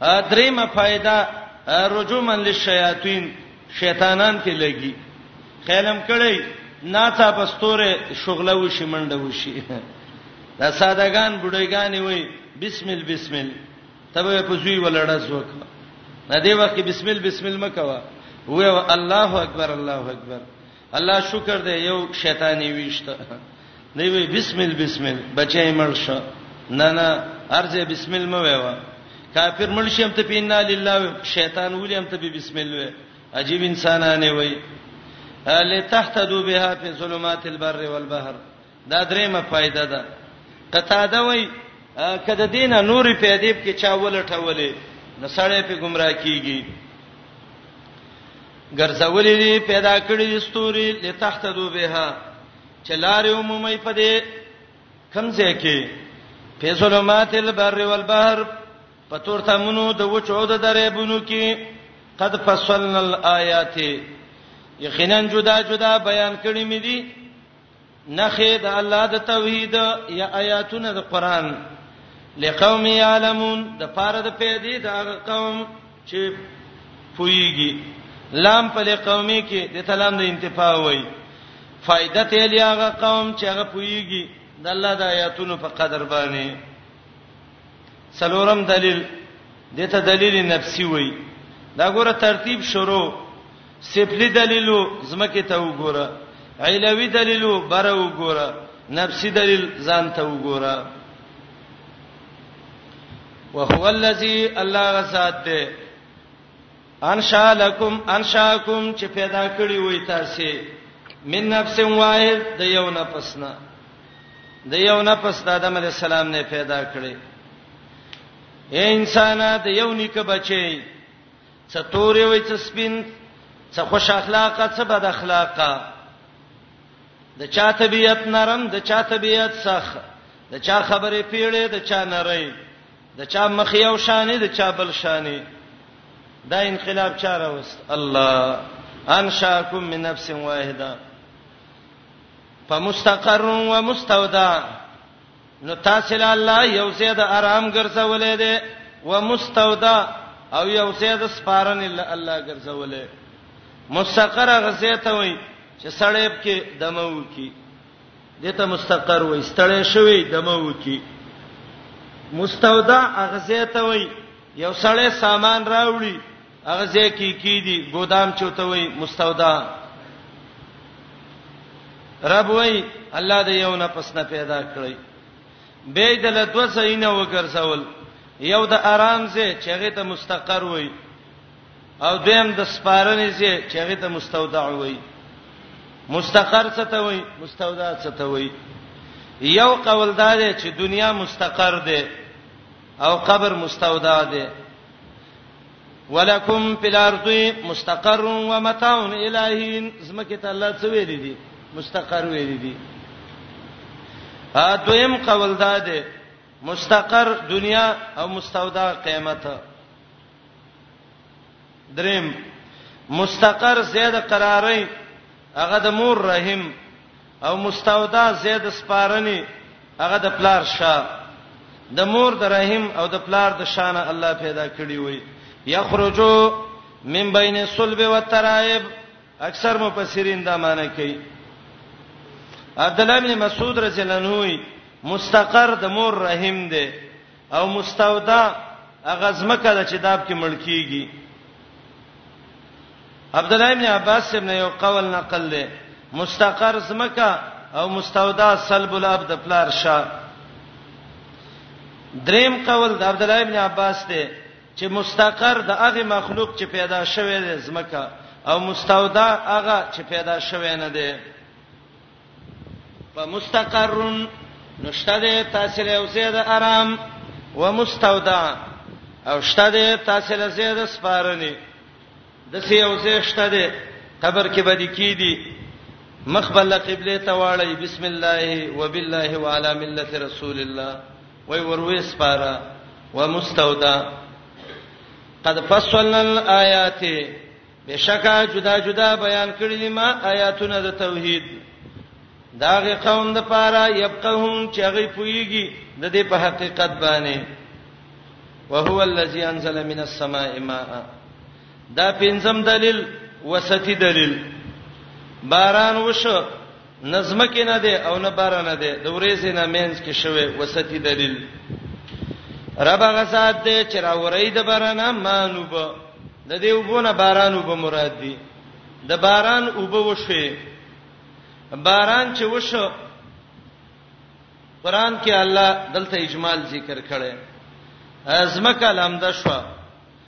دریمه فائدہ رجومن للشیاطین شیطانان کې لګي خیلم کړي ناڅه پستوره شغله وشي منډه وشي دا سادهګان بډایګانی وای بسم الله بسم الله تبه په زوی ولړز وک نه دی وخت بسم الله بسم الله مکوا وې الله اکبر الله اکبر الله شکر دې یو شیطانې ویشته دی وی بسم الله بسم الله بچی مرشه نه نه ارزه بسم الله مو ویوا کافر مرشم ته پینا لله شیطان ولیم ته بسم الله عجیب انسانانه وی لتهتدوا بها فی ظلمات البر والبحر دا درېمه فائدہ ده قتاده وای کده دینه نوري په ادب کې چا ولټولې نو سړی په گمراه کیږي ګرځولې دي پیدا کړې دي ستوري لتحتدو بها چلاره عمومي په دې کمزه کې په ظلمات البر والبحر په تورته منو د وچو د درې بونو کې قد فصلنا الآيات یقینا جدا جدا بیان کړی مې دي نخې د الله د توحید یا آیاتونه د قران لقوم یعلمون د پاره د پیدې د هغه قوم چې پویږي لام په لقومي کې د تلام د انتفاع وای فائدہ ته لیاغه قوم چې هغه پویږي د الله د آیاتونو په قدر باندې څلورم دلیل دته دلیل نفسي وای دا ګوره ترتیب شروع سفلی دلیل زمکه ته وګوره علوی دلیل بر وګوره نفسی دلیل ځان ته وګوره وهو الذی الله غسات ده انشا لکم انشاکم چې پیدا کړی وای تاسو من نفس واحد د یو نفس نه د یو نفس د آدم علی السلام نه پیدا کړی اے انسان د یو نیک بچی څه تور وي څه سپین څه خوش اخلاقه څه بد اخلاقه د چا طبيعت نرم د چا طبيعت سخت د چا خبرې پیړې د چا نری د چا مخ یو شانې د چا بل شانې دا انقلاب چا راوست الله انشاکم من نفس واحده فمستقر ومستودع نو تاسو له الله یو ځای د آرام ګرځولې ده و مستودا او یو ځای د سپارن له الله ګرځولې مستقر غزه ته وای چې سړیب کې دمو کی دته مستقر وای ستړې شوی دمو کی مستودا غزه ته وای یو سړی سامان راوړي هغه ځای کې کی دي ګودام چوته وي مستودا رب وای الله دې یو نه پسنه پیدا کړی به د لدو سینه وګرځول یو د آرام سه چغه ته مستقر وای او دیم د سپارنې سه چغه ته مستودع وای مستقر څه ته وای مستودع څه ته وای یو قول دا دی چې دنیا مستقر ده او قبر مستودع ده ولکم فی الارض مستقر و متاع الہین زمکه ته الله څه ویل دي مستقر ویل دي ا دویم قول دا ده مستقر دنیا او مستودع قیامت دریم مستقر زید قرارای هغه د مور رحم او مستودع زید سپارنی هغه د پلار شا د مور د رحم او د پلار د شانه الله پیدا کړی وي یخرجو من بین الصلب والترائب اکثر مفسرین دا معنی کوي عبد الله بن مسعود رضی الله عنه مستقر د مور رحم دی او مستودع هغه ځمکه ده چې داب کې مړ کیږي عبد الله ابن عباس ابن یو قول نقل له مستقر ځمکه او مستودع سلب الاب د پلار شاه دریم قول د عبد الله ابن عباس ته چې مستقر د هغه مخلوق چې پیدا شوی دی ځمکه او مستودع هغه چې پیدا شوی نه دی په مستقر نو شته ده تاسو له اوسه د آرام و مستودع او شته ده تاسو له اوسه د سپارنې د سې اوسه شته ده قبر کې بدی کی دي مخبل قبله ته واړی بسم الله وبالله وعلى ملت رسول الله وای وروي سپارا ومستودا قد فصلنا الايات بشکا جدا جدا بیان کړی دی ما آیاتونه د توحید داغه قوم د پاره یبقهم چې هغه پویږي د دې په حقیقت باندې وهو الذی انزل من السماء ماء دا پنځم دلیل وستی دلیل باران وشو نظم کې نه ده او نه بار نه ده د ورېزې نه مینس کې شوه وستی دلیل رب غسات دې چې را ورې د باران مانوب د دې وبونه باران وب مراد دي د باران وب وشي باران چې وشو قران کې الله دلته اجمال ذکر کړي ازمکه لامده شو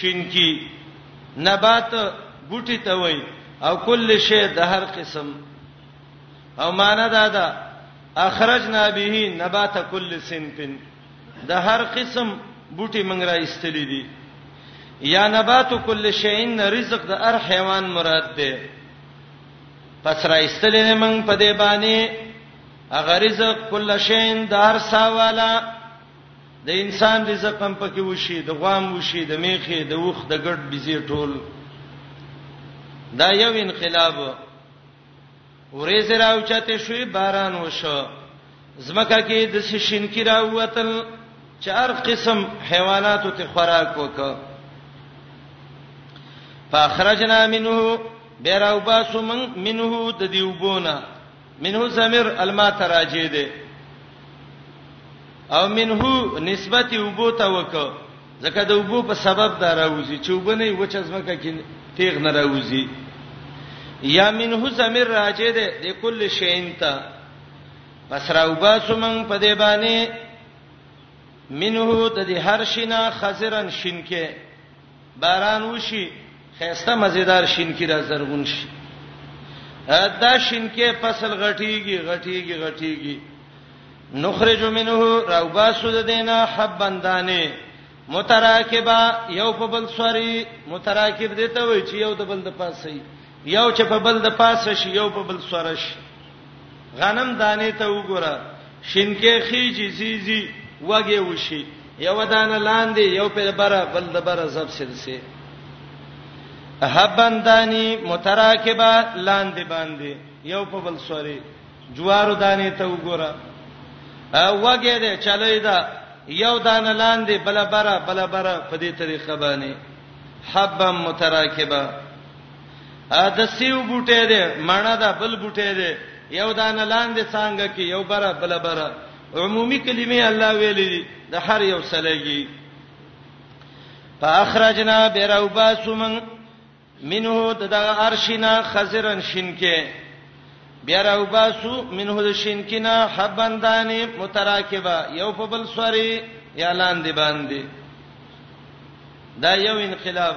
شینکی، نبات بوټي ته وایي، او کل شی د هر قسم او معنی دا ده اخرجنا به نبات کل صنف د هر قسم بوټي موږ را ایستلې دي یا نبات کل شیء رزق د هر حیوان مراد ده پس را ایستلې نه موږ په دې باندې هغه رزق کل شیء د هر ساواله د انسان رزق هم پکې وشي د غوام وشي د میخه د وخ د ګډ بيزي ټول دا یو انقلاب ورې زرا او چته شوې باران وشو زمکه کې د سشین کې راوتل چار قسم حیواناتو ته خوراک وکړه فاخرجنا منه بیراو باسو من منه د دیوبونه منه ضمیر الما تراجه ده او منه نسبت وبو ته وک زکه د وبو په سبب دا راوځي چې وبنه وچ ازمکه کې تیغ نه راوځي یا منه ضمیر راجه ده د کل شین ته پس راوبا سومن په دې باندې منه د دې هر شینا خزرن شینکه باران وشي خيسته مزیدار شینکی را زرغون شي دا شینکه فصل غټیږي غټیږي غټیږي نخرج منه راوباسو د دینه حبندانه متراکبا یو په بل سوري متراکب دي ته وای چې یو د بل د پاسه یو چې په بل د پاسه شي یو په بل سره شي غنم دانه ته وګوره شینکې خېجی زیزی وګه وشي یو دانه لاندې یو په بره بل د بره زب سلسله هبندانی متراکبه لاندې باندې یو په بل سوري جوارو دانه ته وګوره وګه دې چلې دا یو دانه لاندې بل بره بل بره په دې طریقه باندې حبا متراکبه د سیو بوټی دی مڼه ده بل بوټی دی یو دانه لاندې څنګه کې یو بره بل بره عمومي کلمې الله ویلې دي د هر یو سلګي فاخرجنا بروباسمن منه دغه ارشینا خزرن شینکه بیا روباسو منه د شینکینا حبندانی متراکبه یو په بل سوري یا لاندې باندې دا یو انقلاب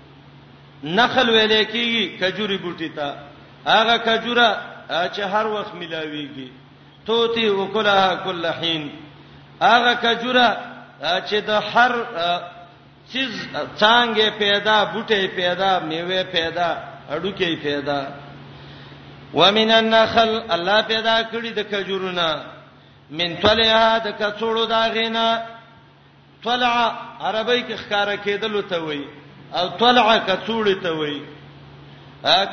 نخل ویل کېږي کجوري بوټي ته هغه کجوره چې هر وخت ملاويږي توتی وکلها کل حين هغه کجوره چې د هر چیز څنګه پیدا بوټي پیدا میوه پیدا اډوکی پیدا ومن النخل الله پیدا کړی د کجورونه من طلعها د کڅوړو دا غینا طلع عربی کې ښکارا کېدل ته وایي او طلع کڅوړې ته وایي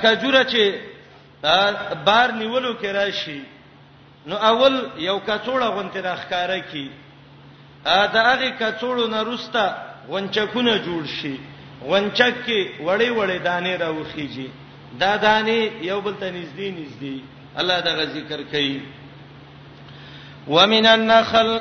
کجوره چې بار نیولو کې راشي نو اول یو کڅوړه غونته راخکاره کی دا هغه کڅوړو نه روسته غونچکونه جوړ شي غونچک کې وړې وړې دانې راوخیږي دا دانې یو بل ته نږدې نږدې الله دا ذکر کوي ومن النخل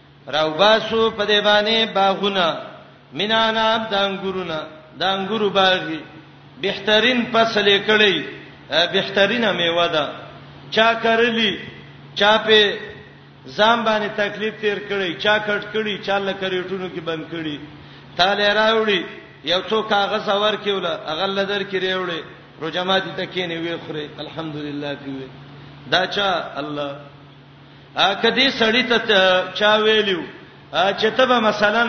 راوباسو په دې باندې باغونه مینانا د انګورونه د انګورو باغی بهترین فصل کړي بهترینه میوه ده چا کرلی چا په ځان باندې تکلیف تیر کړي چا کټ کړي چا لکریټونو کې بند کړي تاله راوړي یو څو کاغذ اور کېول هغه لدر کې راوړي رجمات ته کېنی وی خوري الحمدلله پیوي دا چا الله کدی سړی ته چا ویلو چې ته به مثلا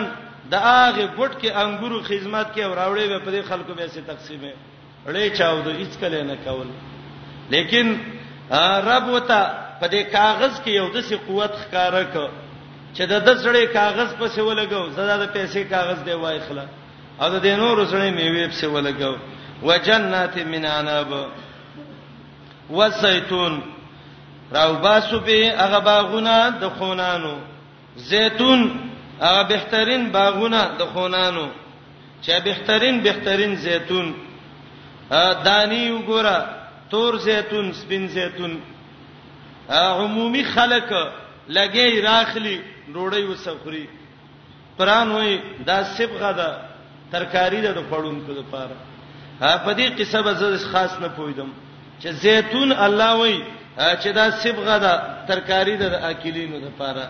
د هغه ګټ کې انګورو خدمت کې او راوړې به پرې خلکو به سي تقسیمه لې چاو د هیڅ کله نه کول لیکن رب وتا په دې کاغذ کې یو د سي قوت ښکارا ک چې د دسړې کاغذ په سی ولګو زړه د پیسې کاغذ دی وای خلا او د دینو رسړې میوې په سی ولګو وجنات من عنب والزيتون راوباسو په هغه باغونه د خونانو زيتون هغه بهترین باغونه د خونانو چې بهترین بهترین زيتون دانی وګوره تور زيتون سپین زيتون عمومي خلک لګي راخلي ډوړی وسخري قران وای دا صبغه ده ترکاری ده د خوړونکو لپاره په دې قصه به زه خاص نه پویدم چې زيتون الله وای چې دا صبغه ده ترکاری ده د اکلینو لپاره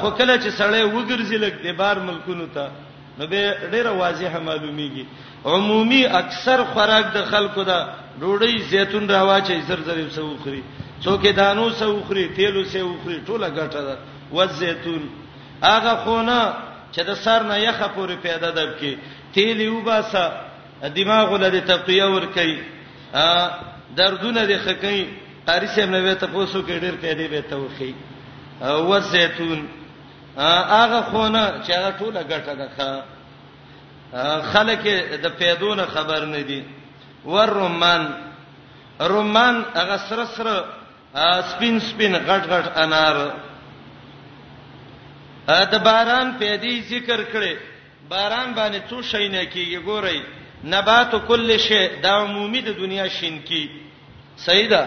خو کله چې سړی وګرځي لک د بار ملکونو ته نو به ډیره واضحه معلومیږي عمومي اکثر خوراک د خلکو دا ډوډۍ زیتون راواچي زر زر یې سوخري څوک دانو سوخري تیلو سوخري ټوله ګټه ده و زیتون هغه خونه چې د سر نه یخه پورې پیدا دب کې تیل یو باسه دماغ له دې تقویه ور کوي دردونه دې خکې قاری صاحب نو ته پوسو کې ډېر پیدا به توخی او زيتون هغه خونه چې هغه ټوله ګټه ده خلک د پیدونه خبر نه دي ور رومان رومان هغه سره سره سپین سپین غټ غټ انار د باران په دې ذکر کړي باران باندې څو شي نه کیږي ګورئ نبات کل شی د عمومي د دنیا شین کی صحیح ده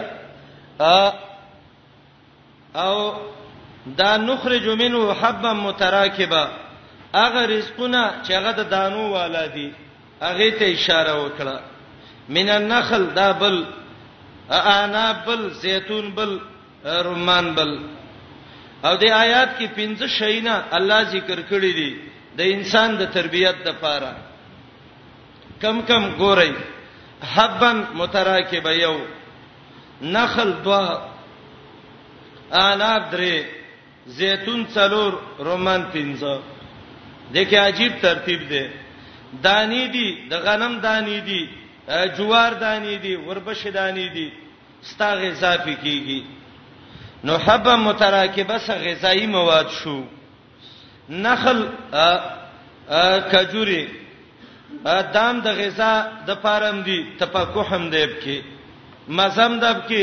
او دا نخرج منه حبا متراکبا اغه رزقونه چې هغه د دانو والا دي هغې ته اشاره وکړه، من النخل دا بل، اعناب بل، زیتون بل، رمان بل. او دې آیات کې پنځه شیونه الله ذکر کړی دي د انسان د تربیت لپاره. کم کم ګورئ حبا متراکب یو نخل دوا اعناب درې زیتون څلور رومان پنځه دکې عجیب ترتیب دی دانی دی د غنم دانی دی جوار دانی دی وربش دانی دی ستا غذا پی کیږي نو حب متراکبه سه غذایی مواد شو نخل کجوري دام د غذا د پارم دي تپکو هم دیب کې مزم دب کې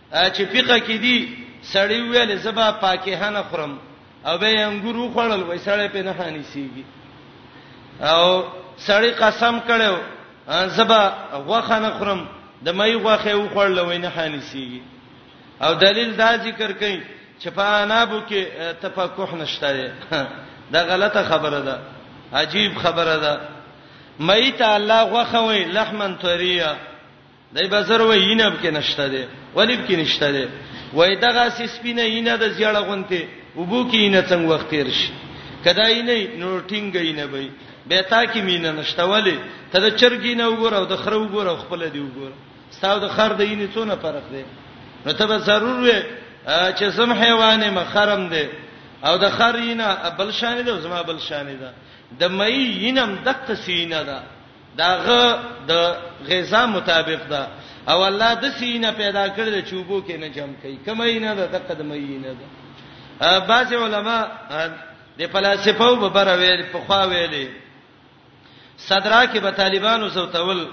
چې فقہ کې دي سړی ویل زبا پاکه نه خورم او به انګور وخړل وای سړی په نه هانی سیږي او سړی قسم کړو زبا غوخه نه خورم د مې غوخه وخړل وای نه هانی سیږي او دلیل دا ذکر کړي چې په انابو کې تفقه نشته دا غلطه خبره ده عجیب خبره ده مې ته الله غوخه وای لحمن طریه دای بازار وای اینه به کې نشته دی ولی به کې نشته دی وای دغه سې سپینه اینه د زیړه غونته وبو کې اینه څنګه وخت تیر شي کدا اینه نو ټینګ اینه به به تا کې مینه نشته ولی ته د چرګی نه وګوره او د خره وګوره خپل دی وګوره ستاسو د خر د اینه څونه فرق دی نو ته به ضرور وې چې سم حیوانې مخرم دی او د خر اینه بل شان دی زما بل شان دی د مې اینم دغه سینه ده داغه د غذا مطابق ده او الله د سینه پیدا کړل چې وبو کې نه جمع کوي کمه یې نه ده د قدمه یې نه ده بعض علما د فلسفه او ببر ویل په خوا ویلې صدرا کې به طالبانو زوتول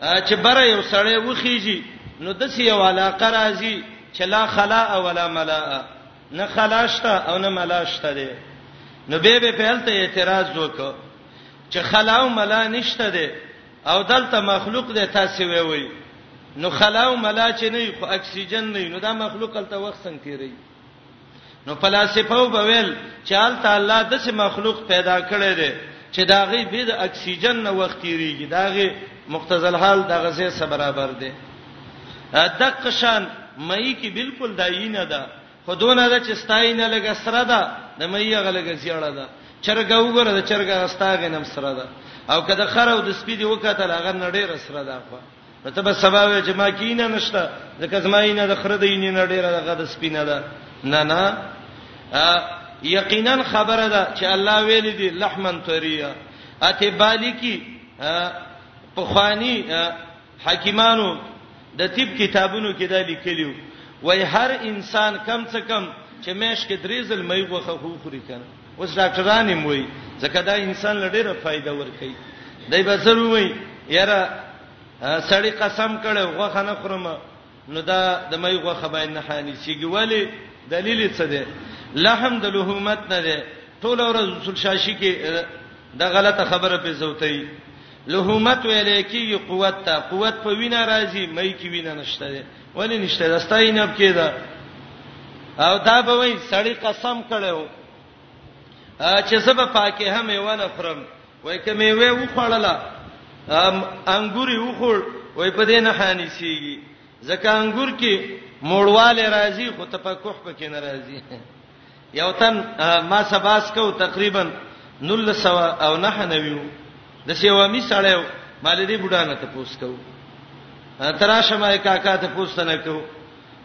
چې بره یو سړی وخیږي نو د سی یو علاقه راځي چې لا خلا او ولا ملا نه خلاشته او نه ملاشته دي نو به به په هلته اعتراض وکړ چې خلا او ملا نشته دی او دلته مخلوق دی تاسو وی وی نو خلا او ملا چې نه خو اکسیجن نه نو دا مخلوق تلته وخت څنګه تیری نو فلسفه وبویل چې الته الله د سه مخلوق پیدا کړی دی چې داغه به د اکسیجن نه وخت تیریږي داغه مختزل حال دغه زه سره برابر دی دقشان مې کې بالکل دایینه ده دا خو دونه ده چې ستاینه لږه سره ده، د مهي هغه لږه زیړه ده. چرګه وګوره د چرګ هغه ستا هغې نه هم سره ده او که د خر او د سپي دې وکتل هغه نه ډېره سره ده خو نو ته به سبا وایې چې ما کې اينه نشته، ځکه زما اينه د خره د اينې نه ډېره ده، هغه د سپي نه ده. نه نه یقینا خبره ده چې الله ویل دي لحمن طریا اته بالیکی په خوانی حکیمانو د طب کتابونو کې دا لیکلیو وای هر انسان کم څه کم چې مېش کې درې ځل مې غوخه خو خوري کنه اوس ډاکټران یې وای ځکه دا انسان لډیره فائدہ ورکړي دای به سره وای یاره سړی قسم کړي غوخه نه خورم نو دا د مې غوخه باندې نه حانی سیږي ولی دلیل څه دی لحم د لحومت نه دی ټول ورځ رسول شاشي کې دا غلطه خبره په زوتای لهومت ویل کیږي قوت ته قوت په وینا راځي مې کې وینا نشته ده ولې نشته ده ستای نه کېده او دا به وای سړی قسم کړو چې زب پاکه هم ونه خرم وای کمه وې وخړله ام انګوري وخړ وای په دې نه حانی سیږي ځکه انګور کې موړواله راځي خو تپکوح پکې نه راځي یو تن ما سباس کو تقریبا 1999 د سیوامي سړیو مال دې بډانه ته پوس کو تراشه ما کاکا ته پوس نه کو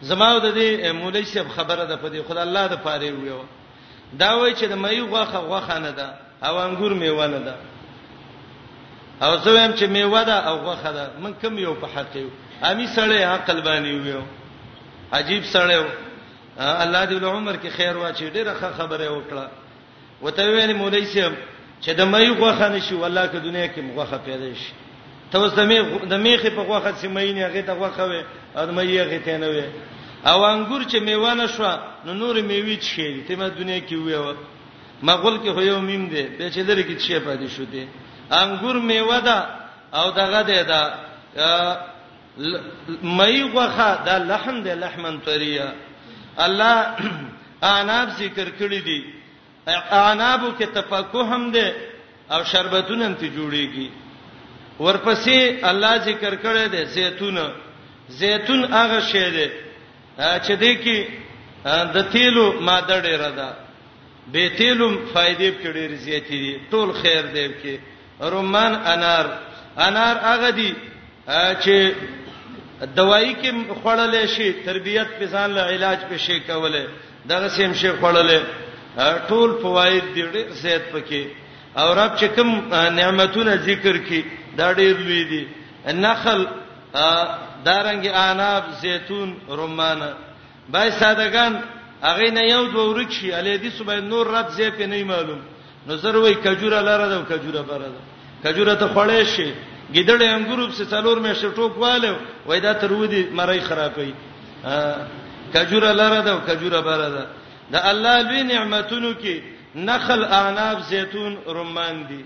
زماو د دې مولوی صاحب خبره ده په دې خدای الله د پاره ویو دا وای چې د مې غوخه غوخه نه ده او انګور میوه نه ده او زه ویم چې میوه ده او غوخه ده من کم یو په حق یو امی سړی عقل باندې ویو عجیب سړی الله دې له عمر کې خیر واچي ډیره ښه خبره وکړه وته ویل مولای سیم چې د مې غوخه نشي والله که دنیا کې مغوخه پیدا شي ته اوس د مې د میخې په غوخه چې مې نه هغه ته غوخه وي او مې یې هغه ته نه وي او انګور چې میوه نشو نو نور میوي چي ته ما دنیا کې ویو مغول کې هو یو میم دی به چې لري کې چي پاتې شو دي انګور میوه ده او دغه ده دا مئی غوخه دا لحم دی لحمن طریا الله اناب ذکر کړی دی انابو کې تفکه هم دی او شربتونه هم ته جوړیږي ورپسې الله ذکر کړی دی زيتون زيتون هغه شی دی چې دې کې د تیلو ماده ډیره ده به تیلو فائدې په ډیر زیاتې دي ټول خیر دی کې رمان انار انار هغه دي چې دوايي کې خوړل شي تربيت په ځان له علاج په شي کوله دغه سیم شي خوړل ټول فواید دي ډېر زیات پکې او رب چې کوم نعمتونه ذکر کړي دا ډېر لوی دي نخل دارنګ اناب زيتون رمان باید سادهګان هغه نه یو دوه ورک شي علي دي سبا نور رد زی په نه معلوم نو زر وای کجوره لاره ده کجوره بره ده کجوره ته خړې شي ګیدړې انګوروب سه څلور مې شټوک والو وای دا تر ودی مړی خرابې کجوره لاره ده کجوره بره ده د الله لوی نعمتونو کې نخل اعناب زيتون رمان دي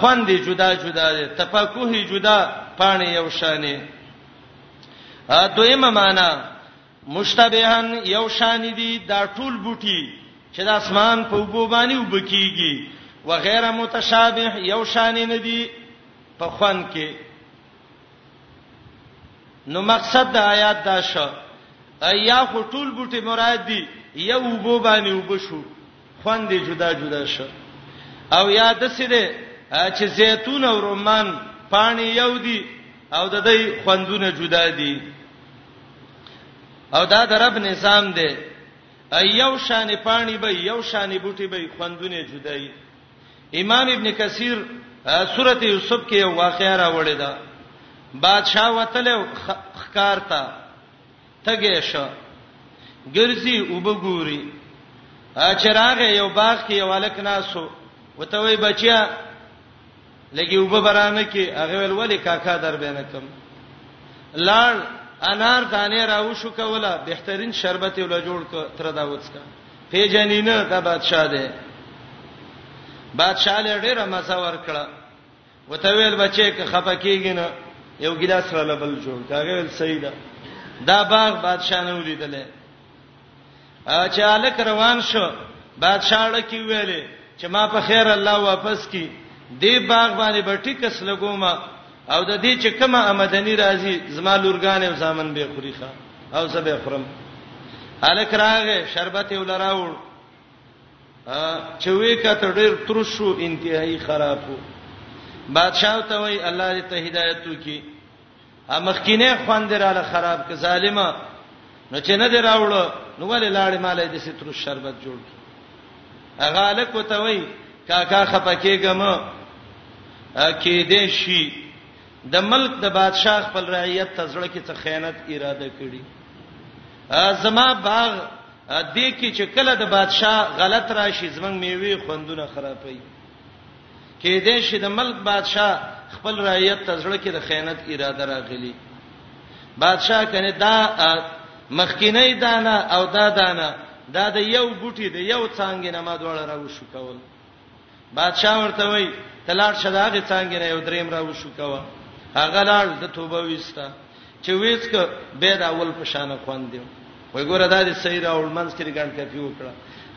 خوند یې جدا جدا دی تفکه یې جدا پانه یو شانې دویمه معنا مشتبهان یو شان دي دا ټول بوټي چې د اسمان په وبو باندې وبکیږي وغیر متشابه یو شان نه دي په خوان کې نو مقصد د آیات دا شو ایا خو ټول بوټي مراد دي یو وبو باندې وبشو خوند یې جدا جدا شو او یا د څه دی چې زیتون او رومان پانی یو دی او د دې خوندونه جدا دي او دا د رب نظام دی یو شان پانی به یو شان بوټي به خوندونه جدا دي امام ابن کثیر سورته یوسف کې یو واقعا راوړی دا بادشاہ وتل خکارتا تږی شو ګرځي اوبه ګوري چې راغې یو باغ کې یو الک ناسو وته وای بچیا لګي وب برانه کې هغه ول ولې کاکا در بینه کم لړ انار دانه راو شو کوله بهترین شربت ول جوړ ک تر دا وڅکا پیجنینه دا بادشاہ دی بادشاہ له ډیره مزه ور کړه وته ویل بچې که خپه کیږي نه یو ګلاس را لبل جوړ کاغه ویل صحیح ده دا باغ بادشاہ نه ولیدل چې الک روان شو بادشاہ لکه ویلې چې ما په خیر الله واپس کی دی باغ باندې بټی کس لګوما او د دې چې کومه آمدنی راځي زما لورګان او زامن به خوريخه او زه به خورم الک راغه شربت ولراوړ چې وې کته ډېر ترشو انتهایی خرابو بادشاہ ته وای الله دې ته هدایت وکي ا مخکینه خوان دراله خراب ک ظالما نو چې نه دراوړو نو ولې لاړې مالې د سترو شربت جوړ کی هغه الک وته وای کاکا خپکیګم کې دې شي د ملک د بادشاہ خپل رعیت تزړه کې څه خیانت اراده کړي زما باغ دې کې چې کله د بادشاه غلط راشي زمنګ میوي خوندونه خرابوي کې دې شي د ملک بادشاه خپل رعیت تزړه کې د خیانت اراده راغلي بادشاه کنه دا مخکینی دانه او دا دانه دا د یو بوټي د یو څنګه نه ما دوړه راو شو کول بادشاه ورته وای تلاړ شداغه څنګه نه یو دریم را وشو کوا هغه لاړ د توبه وستا چې وېڅک به دا اول په شان خوان دی وای ګوره دا دې سیر او منځ کې ګڼ کپی وکړه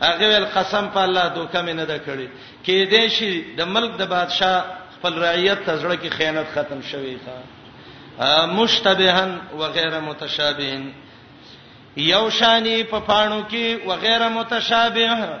هغه ول قسم په الله دوکه مې نه ده کړې کې دې شي د ملک د بادشاه خپل رعیت ته ځړه کې خیانت ختم شوی ښا مشتبهن وغیر متشابهن یو شانی په پانو کې وغیر متشابه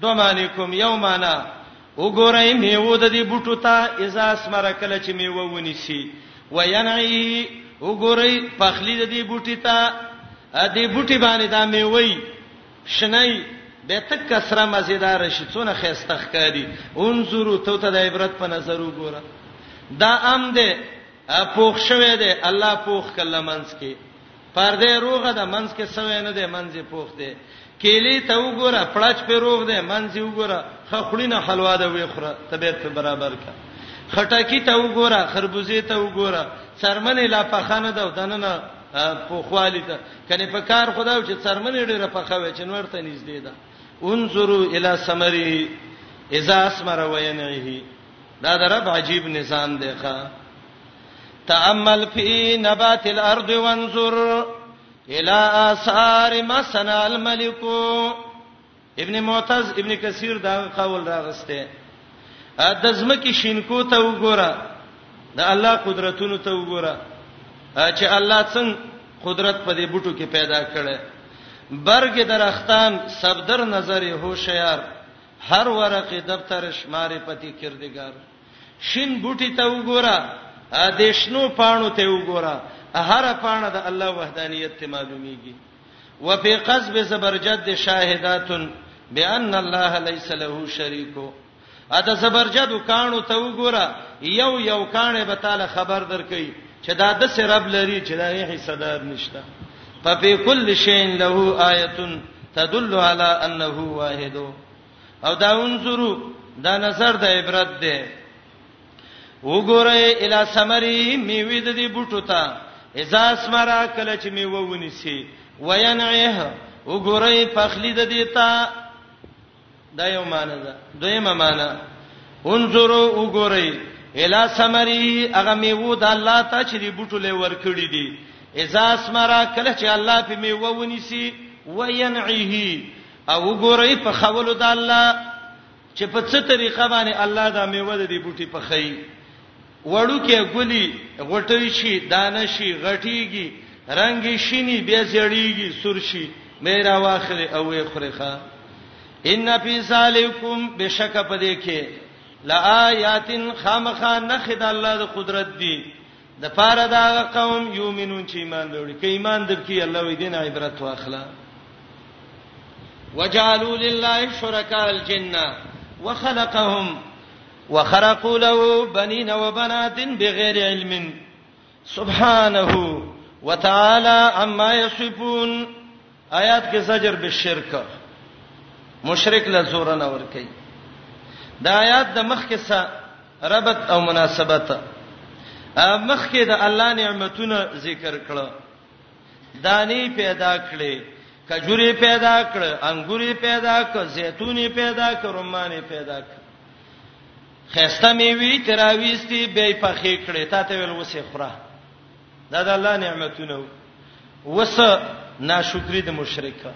دوه معنی کوم یو معنی وګورئ میوه د دې بوټو ته اذا اسمر کله چې میوه ونیسی وینعی وګورئ پخلی د دې بوټی ته ا دې بوټی باندې دا میوي شنای به تک کسره مزیدار شي څونه خيسته ښکاری انظرو ته ته د عبرت په نظر وګوره دا ام دې پوښ شوه دې الله پوښ کلمنس کې پرده روغه ده منځ کې سوې نه ده منځ پوخ ده کېلې ته وګوره پړچ په روغ ده منځ وګوره خخړینه حلوا ده وې خره طبيعت په برابر کا خټکی ته وګوره خربوزه ته وګوره څرمنې لا پخانه ده دننه په خوالی ته کني په کار خداو چې څرمنې ډېره پخه وې چې نور ته نږدې ده انظروا الى ثمره اذا اسمر وينعه دا درب عجیب نظام دی ښا تأمل فی نبات الارض وانظر الى آثار ما صنع الملك ابن معتز ابن کثیر دا قول راغسته د زمکه شینکو ته وګوره د الله قدرتونو ته وګوره چې الله څنګه قدرت په دې بوټو کې پیدا کړي برګ درختان صبدر نظر هوشیار هر ورقه دفتر شمارې پتی کردګار شین بوټي ته وګوره، دې شنو پاڼو ته وګوره، هره پاڼه د الله وحدانیت ته معلومیږي. وفي قضب زبرجد شاهدات بأن الله ليس له شريک. ا د زبرجدو کانو ته وګوره یو یو کانه به تعالی خبر درکې چې دا د سر رب لري چې دا یې حصدار نشته په په کل شین له آیتن تدل علی انه واحد او دا انظرو دا نظر د عبرت دی وګوره الی سمری میوه د دې بوټو ته اذا اسمرا کله چې میوه ونیسی وینعه وګوره پخلی د دې ته دا یو معنی ده دویمه معنی انظروا وګوره الی سمری هغه میوه د الله ته چې دې بوټو لې ور کړی دي اذا اسمرا کله چې الله په میوه ونیسی وینعه او وګورئ پخولو د الله چې په څه طریقه باندې الله دا میوه د دې بوټي پخوي وړو کې ګلي غټوي شي دانه شي غټيږي رنگ شيني بیا زړیږي سور شي میرا واخره او یې خورخه ان فی سالکم بشک پدې کې لآیاتن خامخا نخد الله د قدرت دی د پاره دا قوم یومنون چې ایمان به وړي کې ایمان د کې الله وې دین عبرت واخلا وجعلوا لله شرکاء الجنه وخلقهم وخرقوا له بنين وبنات بغير علم سبحانه وتعالى عما يصفون آیات کې زجر به شرک مشرک له زور نه ور کوي دا آیات د مخ کې څه ربط او مناسبت مخکې د الله نعمتونه ذکر کړه دانی پیدا کړي کجوري پیدا کړ انګوري پیدا کړ زيتوني پیدا کړ رماني پیدا کړ خسته میوي تراويستي به په خې کړې تا ته ول وسه خره دا د الله نعمتونه وسه ناشکری د مشرک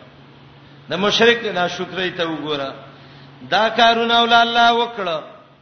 د مشرک ناشکری ته وګوره دا کارونه ول الله وکړه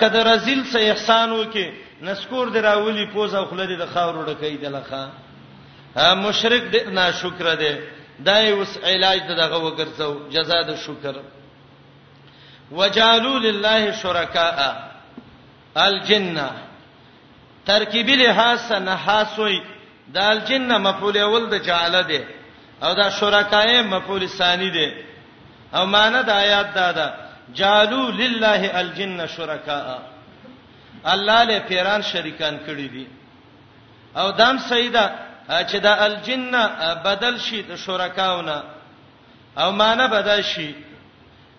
که د رزیل څه احسان وکي نسکور دی راولي پوز او خله دی د خاورو ډکې دی لخه مشرک دی ناشکر دی دای اوس علاج دغه وګرځو جزاء د شکر وجالو لله شرکاء الجنه ترکیبی لحاظ سره نحاس وای د الجن نه مفعول اول د جعل دی او دا شرکای مفعول ثانی دی او معنی د آیات دا ده جالو لله الجن شرکاء الله له پیران شریکان کړی دي او دام سیدا چې دا الجن بدل شي د شرکاونه او معنا بداشي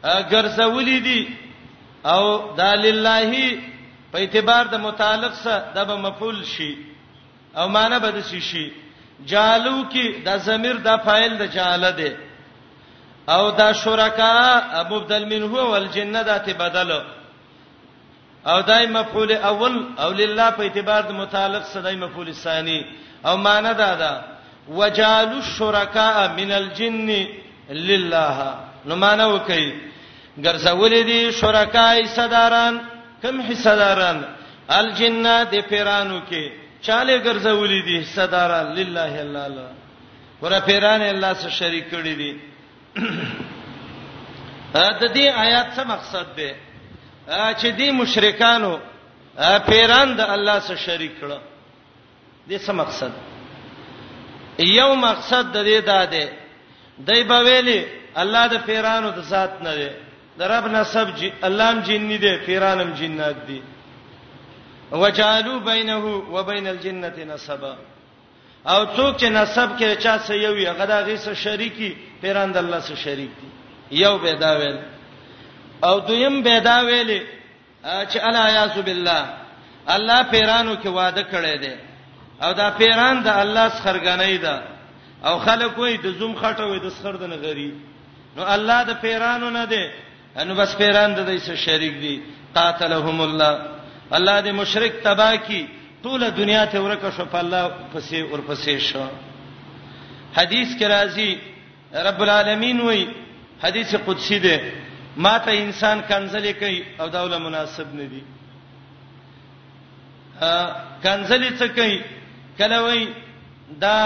ګرځولې دي او دا لله په اعتبار د متعلق سره د به مفعول شي او معنا به د شي شي جالو کې د ضمیر د فاعل د جاله ده او دا شرکا مبدل منه والجنه ذات بدل او دای مفعول اول او لله په اعتبار د متعلق صدای مفعول ثانی او معنی دا ده وجال الشرکاء من الجن لله نو معنی وکي ګرځولې دي شرکای صداران کم حصداران الجنه د پیرانو کې چاله ګرځولې دي صداران لله الله الله ور پیران الله سره شریک کړی دي د دې آیات څه مقصد دی چې دې مشرکانو پیران د الله سره شریک کړه دې څه مقصد یو مقصد د دې دا دی دای په ویلي الله د پیرانو د ذات نه دی د رب نسب جی الله هم جن دی پیرانم جنات دي وجالو بینه وبین الجنه نسبا او څوک چې نسب کې چا سه یو یې غدا غي سه شریکی پیران د الله سه شریک دي یو به دا ویل او دویم به دا ویل چې الا یاذ بالله الله پیرانو کې وعده کړی دی او دا پیران د الله سخرګنۍ ده او خلک وې د زوم خټه وې د سخر د نغری نو الله د پیرانو نه دی انو بس پیران د دې سره شریک دي قاتلهم الله الله دې مشرک تبا کی ټوله دنیا ته ورکه شو په الله پسې ور پسې شو حدیث کې راځي رب العالمین وای حدیث قدسی ده ما ته انسان کنزلې کوي او داوله مناسب نه دي ا کنزلې څه کوي کله وای دا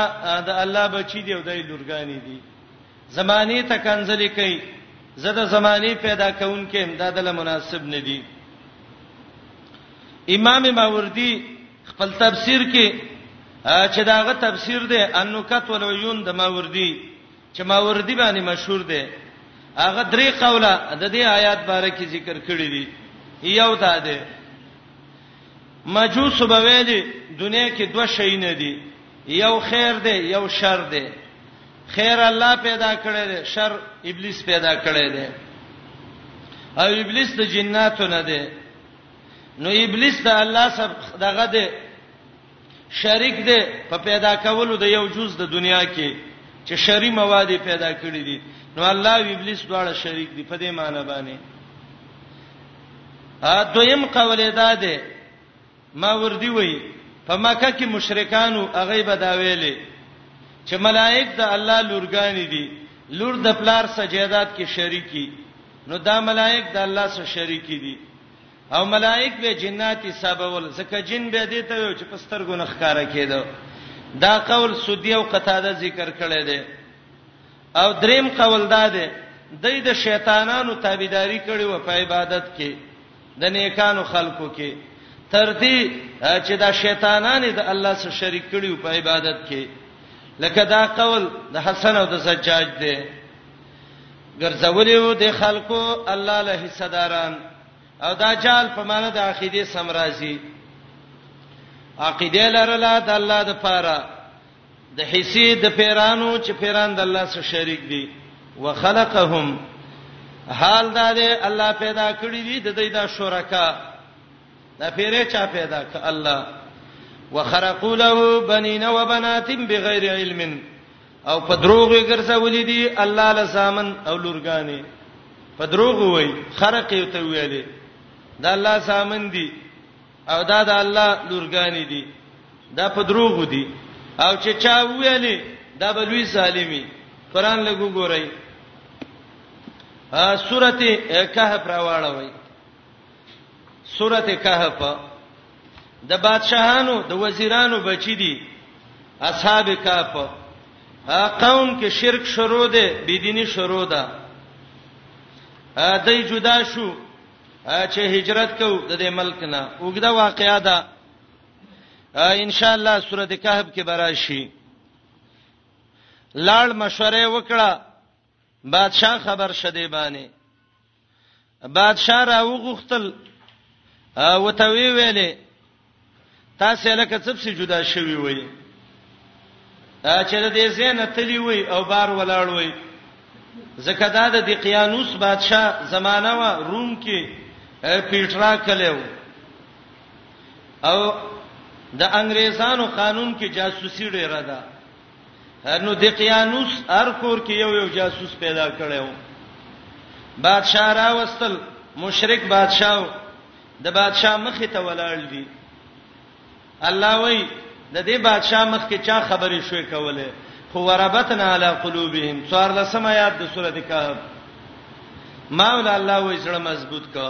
د الله بچی دی او د لورګانی دی زمانې ته کنځلې کوي زه د زمانې پیدا کونکي هم دا دله مناسب نه دي امام ماوردی خپل تفسیر کې چې داغه تفسیر دی انکت والعیون د ماوردی چې ماوردی باندې مشهور دی هغه درې قوله د دې آیات باره کې ذکر کړی دی یو دا دی مجوس به ویلي دنیا کې دوه شی نه دي یو خیر دی یو شر دی خیر الله پیدا کړی دی شر ابلیس پیدا کړی دی او ابلیس د جناتو نه دی نو ابلیس ته الله سب دغه دی شریک دی په پیدا کولو د یو جز د دنیا کې چې شری مواد پیدا کړی دي نو الله او ابلیس دواړه شریک دي په دې معنی باندې ا دویم قول ادا ده ماوردی وایي په مکه کې مشرکانو هغه به دا ویلې چې ملائک د الله لورګانی دي لور د پلار سجادات کې شریکی نو دا ملائک د الله سره شریکی دي او ملائک به جنات حسابول ځکه جن به دې ته یو چې پستر ګنخ کارا کېدو دا قول سودی او قتاده ذکر کړی دی او دریم قول دا دی دای د شیطانانو تابعداري کړې و په عبادت کې د نیکانو خلکو کې تر دې چې دا شیطانان د الله سره شریک کړي په عبادت کې لکه دا قول د حسن او د سجاج دی ګرځولې و د خلکو الله له حصداران او دا جال په معنی د عقیده سمرازي عقیده لرله د الله د پاره د حصې د پیرانو چې پیران د الله سره شریک دي وخلقهم حال دا دی الله پیدا کړی دي د دې دا شرکا دا پیرې چا پیدا ک الله وخرقوا له بنین و بنات بغیر علم او په دروغ یې ګرځولې دي الله لسامن او لورګانی په دروغ وای خرق یې ته ویلې دا الله سامن دي او دا د الله لورګانی دي دا په دروغ دي او چې چا ویلې دا به لوی ظالمي قران لګو ګورئ ا سورته کهف راوړوي سورته کهف د بادشاهانو د وزیرانو بچی دي اصحاب کهف ا قوم کې شرک شروع ده بيدینی شروع ده ا دای جدا شو چې هجرت کو د دې ملک نه وګدا واقعیا ده ان شاء الله سورته کهف کې براشي لاړ مشوره وکړه بادشاہ خبر شدی باندې بادشاہ را وغختل او ته وی ویلې تاسو لکه څه پسې جدا شوي وئ چې د دې زین تلی وي او بار ولاړ وي زکه دا د دقیانوس بادشاه زمانہ وا روم کې پیټرا کلیو او د انګريزانو قانون کې جاسوسي ډیره ده نو دقیانوس هر کور کې یو یو جاسوس پیدا کړو بادشاه راوستل مشرک بادشاه د بادشاہ مخ ته ولاړ دي الله وای د دې بادشاہ مخ کې چا خبرې شوې کوله خو وربتنا علی قلوبهم څوار لسم آیات د سورته کهف ماول الله وای سره مضبوط کا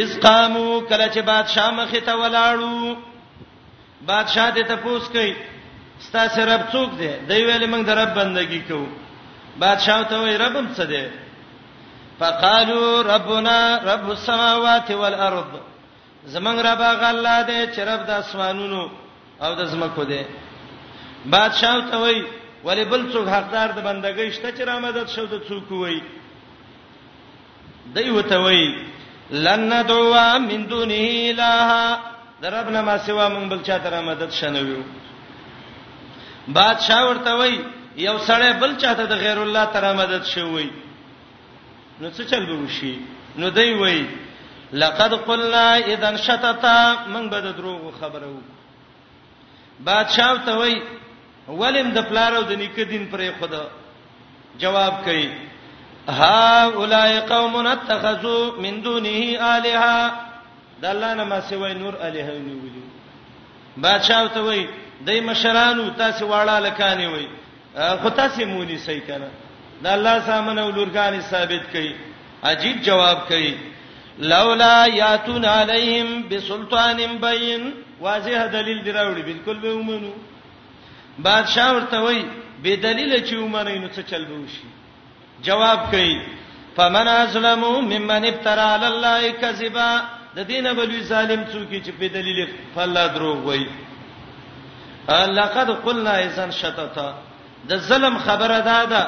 اس قامو کله چې بادشاہ مخ ته ولاړو بادشاہ دې ته پوس کوي ستاسو رب څوک دی دی ویل موږ د رب بندگی کوو بادشاہ ته وی ربم څه دی فقالوا ربنا رب السماوات والارض زمنګ رب هغه الله دی چې رب د اسمانونو او د زمکو دی بادشاہ ته وی ولی بل څوک حقدار د بندګۍ شته چې را مدد شو د څوک وی دی وته وی لن ندعو من دونه اله دربنا ما سوا مونږ بل چا تر مدد شنویو بادشاہ ورته وی یو سړی بل چاته د غیر الله تر مدد شوی نو څه چل به وشي نو دی وی لقد قلنا اذا شتتا من بد دروغ خبرو بادشاہ ته وای ولیم د پلار او د نیکه دین پرې خود جواب کوي ها اولای قوم اتخذو من دونه الها د الله نه ما سوی نور الها نیولې بادشاہ ته وای دای مشرانو تاسو واړه لکانې وای خو تاسو مونی صحیح کنه دا الله سامن او لورګان ثابت کړي عجیب جواب کړي لولا یاتون علیهم بسلطان بین واضح دلیل دراوړي بالکل به ومنو بادشاہ ورته وای به دلیل چې ومنئ نو څه چل به وشي جواب کوي فمن ازلم ممن ابترا علی الله کذبا د دینه بلوی ظالم څوک چې په دلیل فلا دروغ وای لقد قلنا اذا شتتا د ظلم خبره ده ده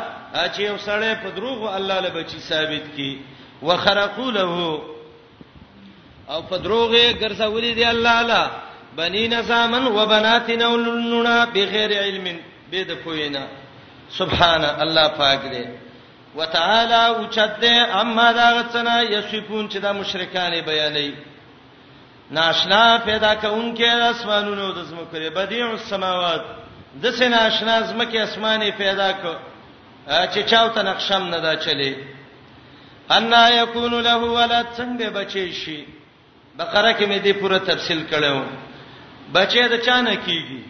چې یو سړی په دروغ الله له بچی ثابت کی وخرقوا له او په دروغه ګرځولې دی الله لا بنینا زامن وبناتنا ولننا بغیر علم به د پوینا سبحان الله پاک دی وتعالى وچد اما دا غڅنا یصفون چې دا مشرکان بیانې ناشنا پیدا کونکي اسمانونو د زمکو لري بديع السماوات د سنا ناشنا زمکه اسمانه پیدا کو چې چاوته نقشم نه دا چلی ان یکون له ولد څنګه بچی شي بقره کې مې دې پوره تفصیل کړو بچی د چانه کیږي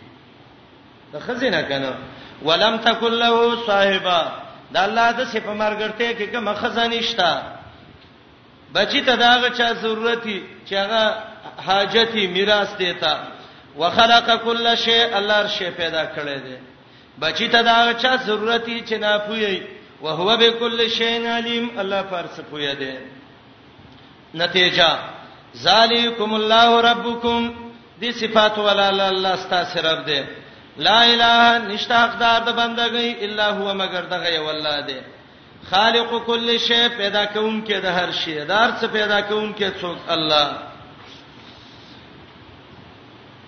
د خزینه کنه ولم تکل له صاحبہ د الله د صفه مرګرته کې کوم خزانه شته بچی ته داغه چا ضرورتي چې هغه حاجتي میراث دیتا وخلق کل شی الله هر شی پیدا کړی دی بچی ته دا چا ضرورتي چې نه پوي او هو به کل شین علیم الله فارس پوي دی نتیجه ذالکم الله ربکم دې صفات ولا الله ستاسو رب دی لا اله نشتا حقدار د بندګۍ الا هو مگر دغه یو الله دی خالق کل شی پیدا کونکي د هر شی د هر څه پیدا کونکي څوک الله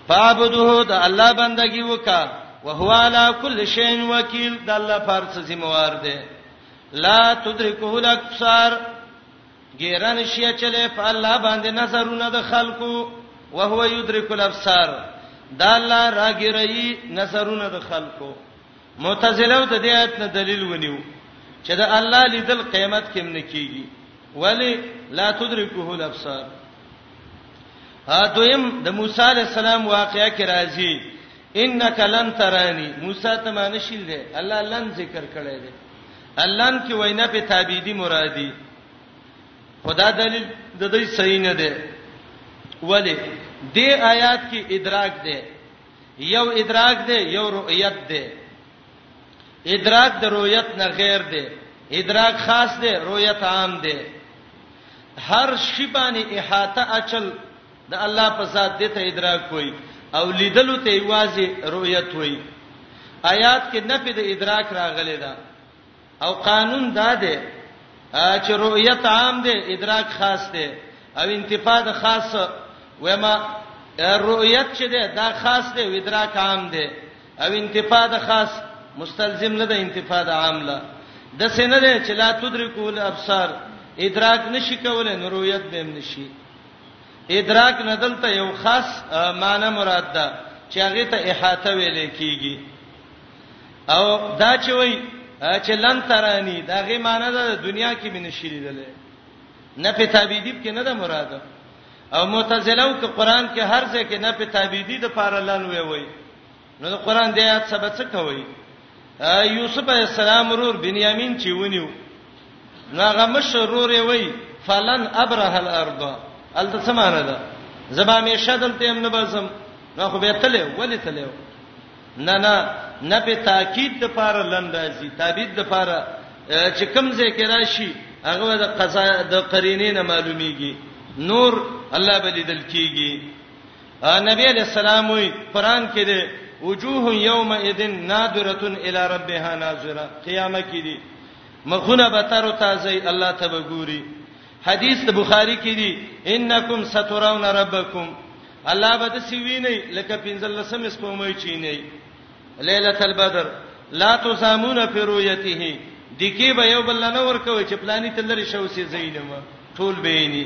فعبده د الله بندگی وکا وهو علی کل شی وکیل د الله پر څه ذمہ وار دی لا تدرکه الابصار ګیرن شي چلے په الله باندې نظرونه د خلکو وهو یدرک الابصار دا الله راګرئی نظرونه د خلکو معتزله د دې آیت نه دلیل ونیو چې د الله لیدل قیامت کې نه کیږي ولی لا تدرکه الابصار ا دویم د موسی علی السلام واقعیا کې راځي انک لن ترانی موسی ته معنی شیل دی الله لن ذکر کړی دی الله ان کې وینا په تعبیدی مرادی خدا دلیل د دې صحیح نه دی ولی دې آیات کې ادراک دی یو ادراک دی یو رؤیت دی ادراک د رؤیت نه غیر دی ادراک خاص دی رؤیت عام دی هر شی باندې احاطه اچل د الله په ذات دته ادراک وای او لیدلو ته ایوازي رؤیت وای آیات کې نفي د ادراک راغلی ده او قانون دا دی چې رؤیت عام دی ادراک خاص دی او انتفاع د خاص وما رؤیت چې دی دا خاص دی او ادراک عام دی او انتفاع د خاص مستلزم نه ده انتفاع د عام لا د سینه ده چې لا تدرکول ابصار ادراک نشي کولای نو رؤیت به هم نشي ادراک نه دلته یو خاص معنی مراد ده چې هغه ته احاطه ویل کیږي او دا چې وای چې لن ترانی دا غي معنی ده دنیا کې مين شریدل نه په تعبیدیب کې نه ده مراد او معتزله او قرآن کې هر ځای کې نه په تعبیدی د پاره لن وی وای نو د قرآن د آیات سبا څه کوي یوسف علی السلام ورور بنیامین چې ونیو نو هغه مشر ورور یې وای فلن ابره الارض الته څه معنی ده زبا مې شدل ته هم نه بزم نو خو به تلې ولې تلې نه نه نه په تاکید د پاره لن راځي تابید د پاره چې کوم ځای کې راشي هغه د قضا د قرینې نه معلومیږي نور الله بلی دل کیږي نبی علیہ السلام وی قران کې دی وجوه یوم اذن نادره الی ربها ناظره قیامت کې دی مخونه به تر تازه الله ته وګوري حدیث د بخاری کې دی انکم سترون ربکم الله به د سوینې لکه پنځلسم سپومې چینې ليله البدر لا تسامون فی رؤیته دکی به یو بل نه ورکوي چې پلاني تلری شو سي زینم ټول بیني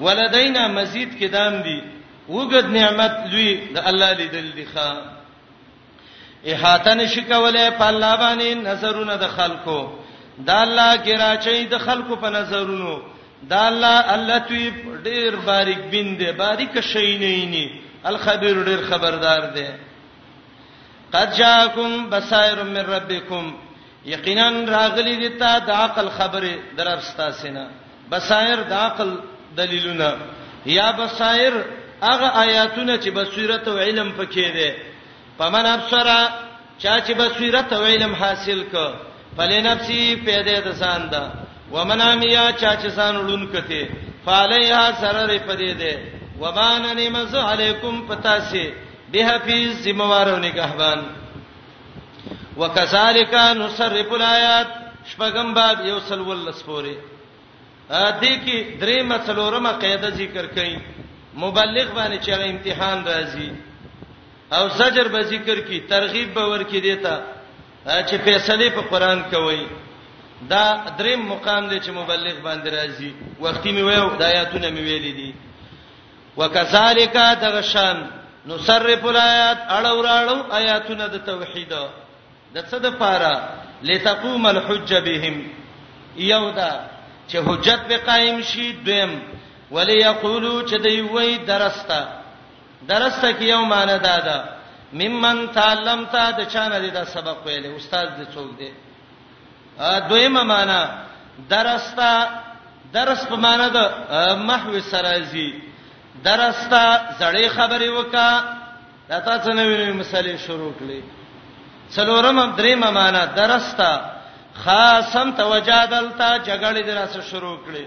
ولدینا مزید کدام دی وګد نعمت لوی د الله لیدل دی ښا احاطه نشي کولای په الله باندې نظرونه د خلکو دا الله ګراچي د خلکو په نظرونو دا الله اللطیف ډیر باریک بین دی باریک شي نه ني الخبير ډیر خبردار دی قد جاءکم بصائر من ربکم یقینا راغلی دی تا د عقل خبره درب ستا سینه بصائر د عقل دلیلونه یا بصائر هغه آیاتونه چې بصیرت او علم پکې دي پمن ابصر چا چې بصیرت او علم حاصل ک فلنفسی پیدا د ځان ده ومن امیا چا چې ځان ولون کته فعلیا سرر پدې ده ومان نعمت علیکم پتاسه به حفیظ ذمہ وارو نگہبان وکذالک نصرف الایات شپږم باب یو سل ولس پورې دې کې درې مڅلورمه قاعده ذکر کړي مبلغ باندې چې امتحان راځي او زجر به ذکر کی ترغیب به ورکی دیتا چې فیصله په قران کوي دا دریم مقام دی چې مبلغ باندې راځي وختي می ویو د آیاتونه می ویلې دي وکذالک دغشان نصرف الایات اړو راړو آیاتونه د توحید د څه د پاره لتقوم الحج بهم یودا چې حجت به قائم شي دویم ولی یقولو چې دی وای درسته درسته کې یو معنی دادا ممن تعلمتا د چانه دې دا سبق ویلې استاد دې څوک دی دویمه معنا درستا درس په معنا د محو سرازي درستا زړې خبرې وکا دا تاسو نه ویني مسالې شروع کړي څلورم دریمه معنا درستا خاصم توجادلتا جګړې دراسه شروع کړي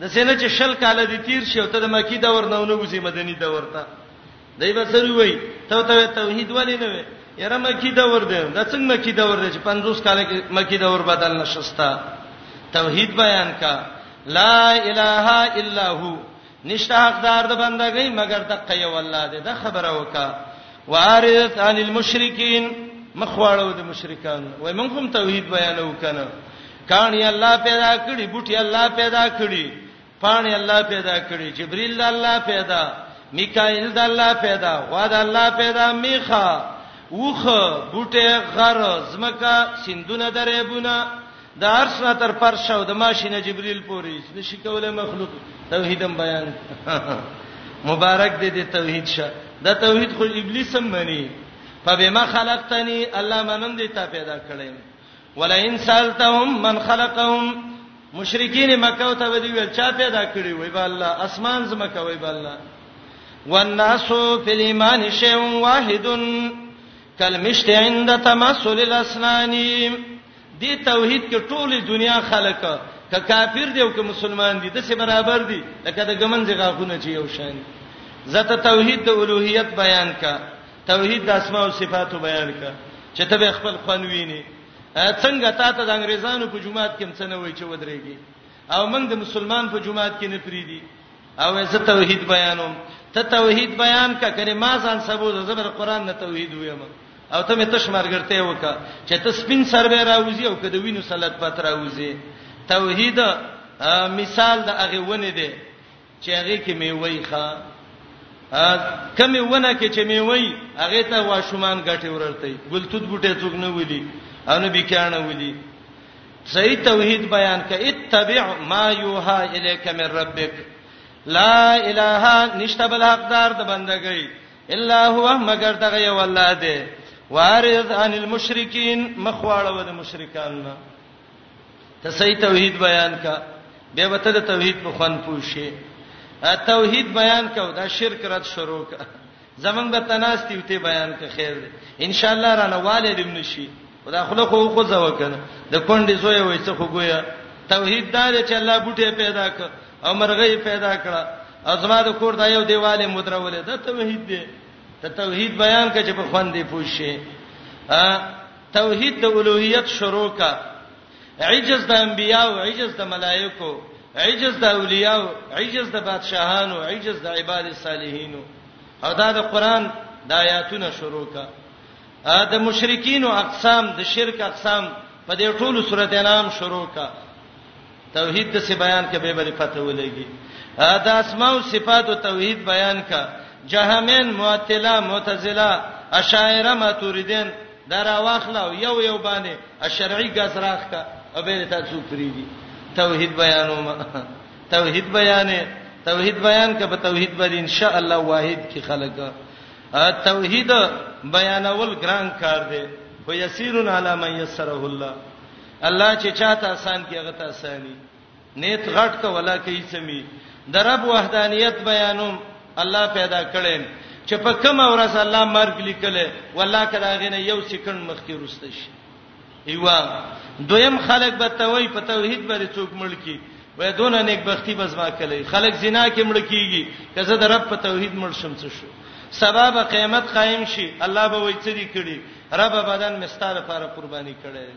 د سینه چې شل کال دي تیر شي او ته د مکی دور نه ونه وځي مدني دور ته دای به سره وای ته ته توحید ولې نه وې یره مکی دور دی دا څنګه مکی دور دی چې 50 کال کې مکی دور بدل نشستا توحید بیان کا لا اله الا هو نشته حقدار د بندګۍ مگر د قیو الله دې د خبره وکا وارث عن المشرکین مخواړو د مشرکان وای مونږ هم توحید بیانو کنه کانی الله پیدا کړی بوټي الله پیدا کړی پانی الله پیدا کړی جبرئیل د الله پیدا میکائیل د الله پیدا غوا د الله پیدا میخه وخه بوټي غر زمکا سندونه درېبونه د ارسنا تر فرش او د ماشینه جبرئیل پوری نشي کوله مخلوق توحیدم بیان مبارک دې دې توحید شه دا توحید خو ابلیس هم مني فبما خلقتنی الله منم دې تا پیدا کړم ولئن سالتهم من خلقهم مشرکین مکه ته ودی ویل چا پیدا کړی وای با الله اسمان زما کوي با الله والناس فی الايمان شیء واحد کلمشت عند تمثل الاسنان دی توحید کې ټوله دنیا خلک ک کافر دی او ک مسلمان دی د څه برابر دی لکه د ګمنځ غاغونه چې یو شان زته توحید د اولوہیت بیان کا توحید د اسماء او صفاتو بیان کړه چې ته به خپل خوان ویني څنګه تا ته د انګريزانو په جماعت کې څه نه وای چې ودرېږي او موږ د مسلمان په جماعت کې نه پریدي او زه توحید بیانوم ته توحید بیان کا کړي ما ځان سبو زبر قران نه توحید ویم او ته مې تش مرګرته وکا چې ته سپین سر به راوځي او کده وینو صلات پات راوځي توحید مثال د هغه ونه دی چې هغه کې میوي ښا کمه ونه کې چې میوي هغه ته واشومان غټي ورته ګلتوت بوټي څوک نه ولي او نه بکانه ولي صحیح توحید بیان ک اتبع ما یوها الیک من ربک لا اله نشته بل حقدار د بندګۍ الا هو مگر دغه یو الله دی وارض عن المشرکین مخواړه د مشرکان نه ته صحیح توحید بیان کا به وته د توحید په خوان پوښي توحید بیان کو دا شرک رد شروع کا زمنګ به تناستی وته بیان کا خیر دی ان شاء الله را نه والد ابن شي خدا خلق خو خو زو کنه د کونډې زوی وای څه خو ګویا توحید دا چې الله بوټي پیدا ک او مرغې پیدا کړه ازما د کور دا یو دیواله مدرولې دا توحید دی ته توحید بیان کړه چې په خوان دی پوښي توحید د الوهیت شروع کا عجز د انبیاو عجز د ملائکو عجز د اولیاء عجز د بادشاهانو عجز د عباد الصالحینو او دا د قران د آیاتونو شروع کا د مشرکین او اقسام د شرک اقسام په دې ټولو سورته نام شروع کا توحید د څه بیان کې به بری پته ولګي دا اسماء او صفات او توحید بیان کا جهمین معتلا معتزلا اشاعره ماتوریدین درا واخلا یو یو باندې الشرعي غزراخ کا او به ته څو فریدي توحید بیانو ما توحید بیانې توحید بیان کا په توحید باندې ان شاء الله واحد کی خلک توحید بیانول ګران کار دی خو یسیرن علی من یسره الله الله چې چاته آسان کې هغه ته آساني نیت غټ ک ولا کوي سمي د رب وحدانیت بیانوم الله پیدا کړي چې په کوم ورځ الله مرګ لیکل ولا کړه غنه یو سکند مخکې روسته شي ایوا دویم خلک به توي په توحید باندې څوک ملکی وې دونه نیک بختی بس ما کړي خلک زنا کې مړ کیږي کزه د رب په توحید مړ شم څه شو سبب قیامت قائم شي الله به وې څه دي کړي رب بدن مستاره لپاره قرباني کړي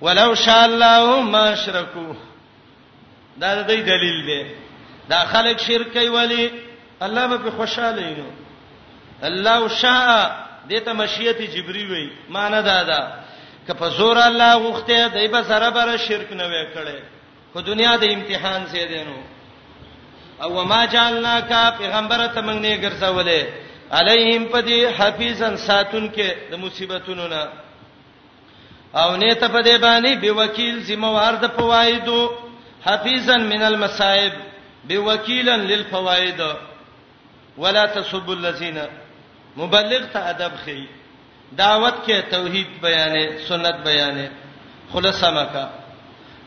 ولو شاء الله ما اشرکو دا د دې دلیل دی دا خلک شرک کوي ولی الله به په خوشاله وي الله شاء دته مشیت جبری وی معنی دا ده که په زور الله غوخته دای به سره بره شرک نه وکړي خو دنیا د امتحان سي دینو او ما جعلنا کا پیغمبر ته موږ نه ګرځولې علیهم پدی حفیظن ساتون کې د مصیبتونو نه او نه ته په دې باندې به وکیل ذمہوار د فوایدو حفیظا من المصائب به وکیلا للفوائد ولا تسبوا الذين مبلغ ته ادب خي دعوت کې توحید بیانې سنت بیانې خلاصه مکه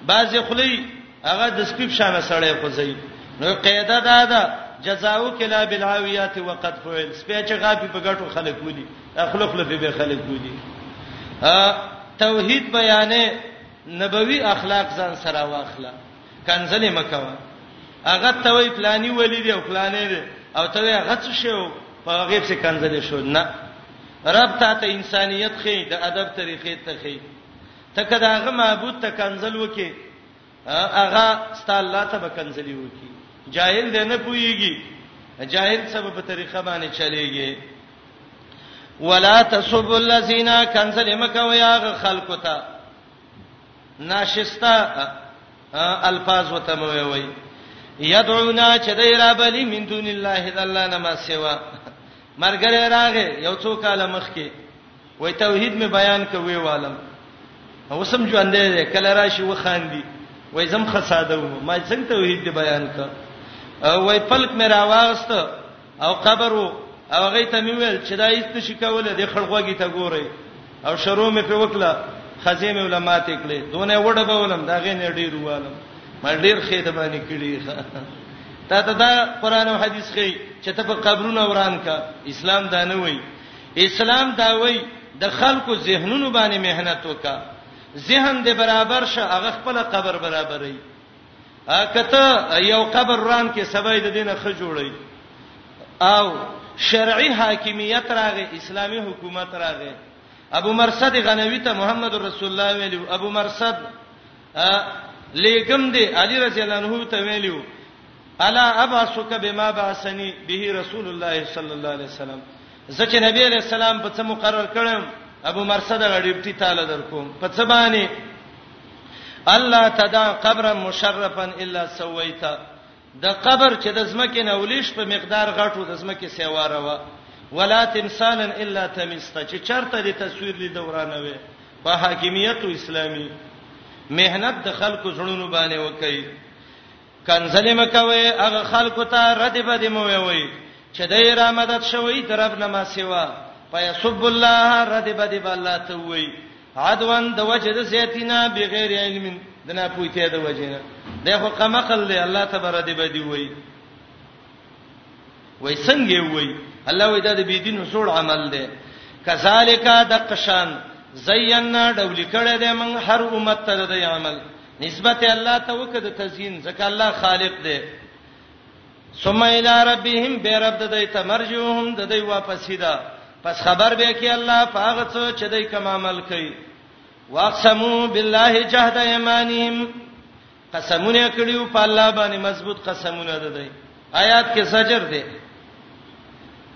باز خلی هغه د سپیب شانه سړی خوځي نو قاعده دا ده جزاو کلا بالعاویات وقد فعل سپی چې غاپی په ګټو خلک ودی اخلق لفی به خلک ودی توحید بیانې نبوي اخلاق ځان سره واخلا کنځلې مکوا هغه ته وی پلاني ولی دی او پلانې دی او ته هغه څه شو په هغه څه کنځلې شو نه رب ته ته انسانيت خې د ادب طریقې ته خې ته که د هغه معبود ته کنځل وکې هغه ستا الله ته به کنځلې وکي جاهل دی نه پويږي جاهل سبب په طریقه باندې چلےږي ولا تسب الذين کنځلې مکه ويا خلق ته ناشستا الفاظ وته مو وي يدعونا چې دای را بلی من دون الله د الله نه ما سوا مرګره راغه یو څو کال مخکې وای توحید می بیان کوي والم اوسم ژوندې ده کله راشي وخاندي وای زم خساده و ما څنګه توحید دی بیان ک وای پلک مې راواغست او قبر او هغه ته مې ویل چې دا هیڅ نشي کوله د خړغوږی ته ګوري او شروع مې په وکړه خزې مې علماء ته کړې دونه وړه به ولم دا غې نه ډیر والم ما ډیر خېده باندې کړی تا ته دا قران او حدیث خې چې ته په قبرونو وران کا اسلام دا نه وای اسلام دا وایي د خلکو ذهنونو باندې مهنت وکا ذهن دې برابر شه هغه خپل قبر برابرې کته یو قبر ران کې سبای د دینه خ جوړي او شرعي حاکمیت راغې اسلامي حکومت راغې ابو مرصد غنوی ته محمد رسول الله ویلو ابو مرصد لیکم دی علی رضی الله عنه ته ویلو الا ابعثک بما بعثنی به رسول الله صلی الله علیه وسلم زه چې نبی علیه السلام په څه مقرر کړم ابو مرصد هغه ډیوټي تعالی درکوم په څه باندې الله تدا قبر مشرفا الا سویتا د قبر چې د زمکه نه ولیش په مقدار غټو د زمکه سیواره و ولا تمثالا الا تمستا چې چرته د تصویر لی دورانه وي په حاکمیت او اسلامي مهنت د خلکو زړونو باندې وکړي کنځلې مکوي هغه خلکو ته رد بد مو وي چې د را مدد شوی درب نه ما سیوا فیسب الله رد بد بالله ته وي عدوان د وجه د زیتینا بغیر علم دنا پویته د وجه نه دغه قمقل دی الله تبارک دی بدی وي وای څنګه وای الله وای دا د بی دین زوړ عمل دی کذالک د قشان زینا ډول کړه د من هر امت ته د عمل نسبت الله ته وکړه تزین ځکه الله خالق دی ثم الى ربهم به رب د دې تمرجوهم د دې واپس هدا پس خبر به کې الله پاغه څه چې دای کوم عمل کوي واقسمو بالله جهد ایمانهم قسمونه کړي او په الله باندې مضبوط قسمونه ده دی آیات کې زجر ده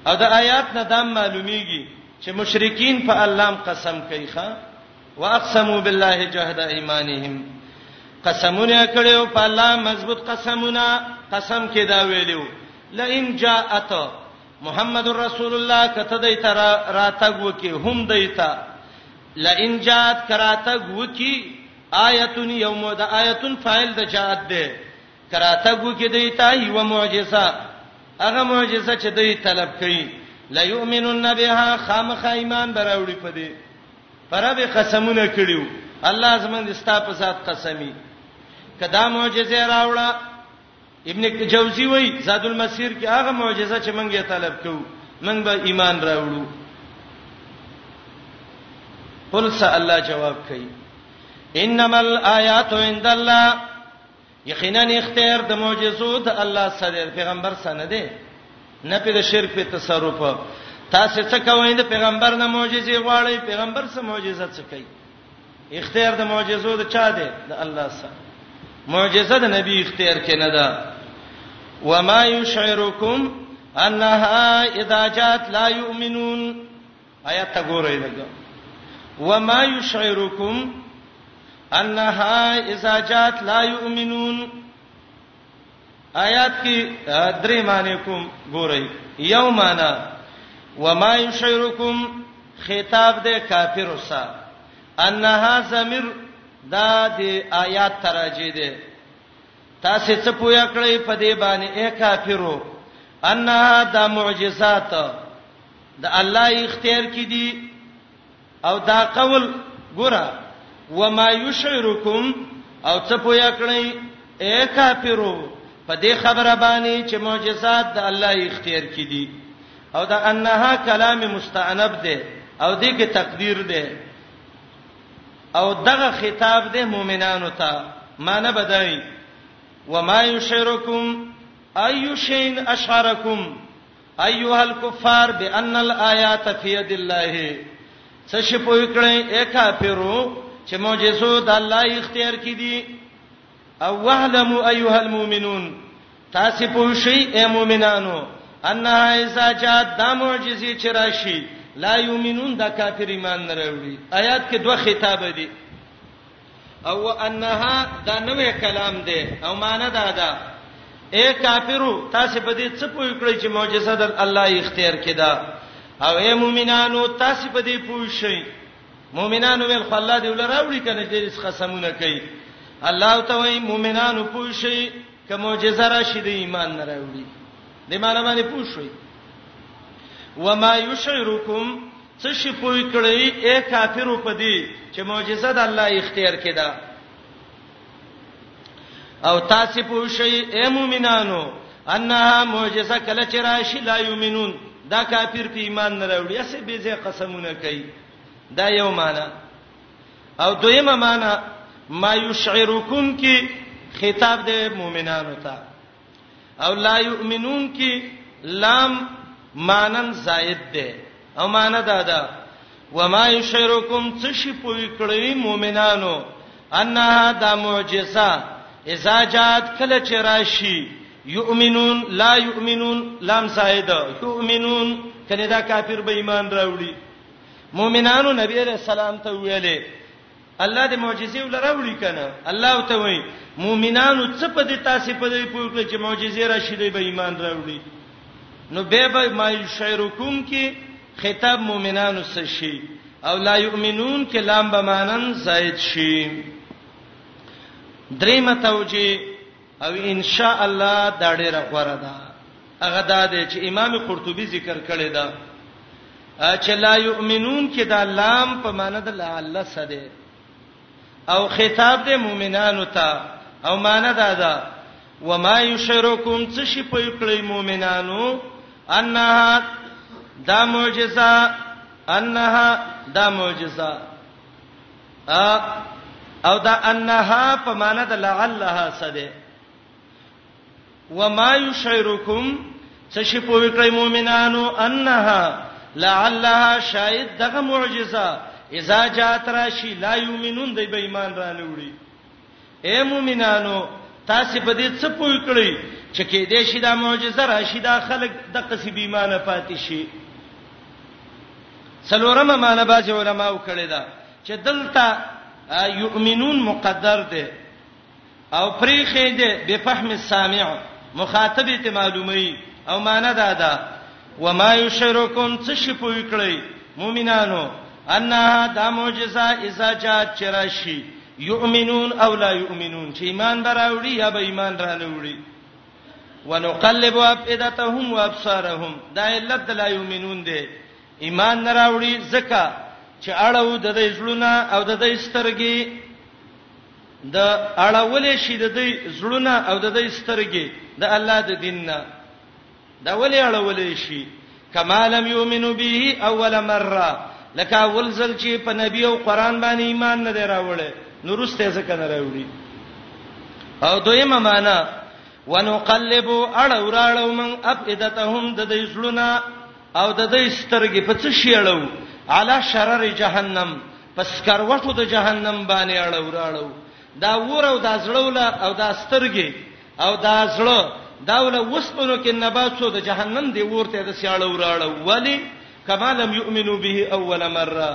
او د آیات نه دا معلومیږي چې مشرکین په الله قسم کوي ښا واقسموا بالله جهد ایمانهم قسمونه کړي او په الله مضبوط قسمونه قسم کې دا ویلو لئن جاءت محمد رسول الله کته دیت راتګ وکي هم دیت لئن جاءت کراتګ وکي آیتون یوم د آیتون فاعل د جاءت ده کراتګ وکي دی ته یو معجزه هغه معجزه چې دوی طلب کړي لا یؤمنون بها خامخ ایمان براوړي پدې پربه قسمونه کړیو الله زمونږ ستا په ذات قسمی کدا معجزه راوړه ابن جوزی وای زاد المسیر کې هغه معجزه چې مونږ یې طلب کوو مونږ به ایمان راوړو قل سا الله جواب کوي انما الایات عند الله یقینا اختیار د معجزو د الله سره پیغمبر سره ده نه په شرک په تصرف تاسو څه کوئ د پیغمبر نه معجزې غواړئ پیغمبر سره معجزه څه کوي اختیار د معجزو د چا دی د الله سره معجزه د نبی اختیار کې نه ده وما یشعرکم انها اذا جات لا یؤمنون آیات ته ګورئ دغه وما یشعرکم انها اذا جات لا یؤمنون آیات کې درې معنی کوم ګورئ یو معنی وما یشعرکم خطاب د کافر سره انها زمیر دا د آیات تراجی ده تاسو څه پویا کړی په دې باندې اے کافرو انها د معجزات د الله اختیار کې دي او دا قول ګره وما یشعرکم او څه پویا کړی اے کافرو په دې خبره باندې چې معجزات د الله اختیار کړي او دا انها کلام مستأنف ده او دې کې تقدیر ده او دغه خطاب ده مؤمنانو ته معنی بدای وما یشعرکم ایو شین اشعرکم ايها الكفار بان الايات في يد الله څه شي پوي کړئ اے کافرو چې معجزو د الله اختیار کې دي او وعلموا ايها المؤمنون تاسو پوه شئ اے مؤمنانو ان اذا جاءت د معجزې چې راشي لا یؤمنون د کافر ایمان نه راوړي آیات کې دوه خطاب دي او وانها دا نوې کلام دی او معنی دا ده اے کافرو تاسو په دې څه پوه کړی چې معجزه د الله اختیار کړه او اے مؤمنانو تاسو په دې پوه شئ مؤمنانو ول خو الله دې ولراوړي کنه دې څه قسمونه کوي الله ته وایي مؤمنانو پوه شئ که معجزه راشي د ایمان نه راوړي دې معنی باندې پوه شئ وما یشعرکم څه شي پوه کړی اې کافرو په دې چې معجزه د الله اختیار کې ده او تاسو پوه شئ اې مؤمنانو انها معجزه کله چې راشي لا یمنون دا کافر په ایمان نه راوړي اسې به زه قسمونه کوي دا یو معنا او دویمه معنا ما یشعرکم کی خطاب د مؤمنانو ته او لا یؤمنون کی لام مانن زائد ده او معنا دا ده وما یشرکم تشی پوی کړی مؤمنانو انها دا معجزه اذا جات کله چې راشي یؤمنون لا یؤمنون لام زائد یؤمنون کنه دا کافر به ایمان راوړي مؤمنانو نبی علیہ السلام ته ویلې الله دې معجزې ولراوړي کنه الله ته وای مؤمنانو څه په دې تاسو په دې پوه کړ چې معجزې راشي دې به ایمان راوړي نو به به ما شعرکم کې خطاب مؤمنانو سره شي او لا یؤمنون کې لام به مانن زائد شي دریم توجی او ان شاء الله دا ډیره غوړه ده هغه دا دی چې امام قرطبي ذکر کړی دا چې لا یؤمنون کې دا لام په معنی د لعل سده او خطاب د مؤمنانو ته او معنی دا ده وما یشرکم څه شي په کړی مؤمنانو انها دا معجزه انها دا معجزه او دا انها په معنا د لعلها سده وما يشعركم څه شي پوي کوي مؤمنانو انها لعلها شاید دغه معجزه اذا جات راشي لا یؤمنون دی به ایمان را لوري اې مؤمنانو! تاسې په دې څه پوه کړئ چې کېدای شي دا معجزه راشي، دا خلک دقسې بې ایمانه پاتې شي. څلورمه معنی بعضې علماو کړې ده چې دلته یؤمنون مقدر دی او پرېښی دی بفهم السامع، مخاطب یې ته معلوموي او معنی دا ده وما یشعرکم څه شي پوه کړی مؤمنانو انها دا معجزه اذا جاءت چرشی یؤمنون او لا یؤمنون چې ایمان براوړي یا به ایمان را نه وړي ونقلب افئدتهم وابصارهم دا علت لا یؤمنون دی ایمان نه راوړي زکه چې اړو د دې زړونه او د دې سترګې د اړولې شي د دې زړونه او د دې سترګې د الله د دین نه دا ولې اړولې شي کما لم یؤمنو به اول مره لکه اول ځل چې په نبی او قران باندې ایمان نه دی راوړی نو رسته ځکه نه راوړي او دویمه معنا ونقلب اړه وراړو من افئدتهم د دې زړونه او د دې سترګې په څه شي اړو علا شرر جهنم پس کروټو د جهنم باندې اړه وراړو دا ور او دا زړوله او دا سترګې او دا زړه دا ول وسپنو کې نبات شو د جهنم دی ورته د سیاړه وراړه ولی کما لم یؤمنو به اول مره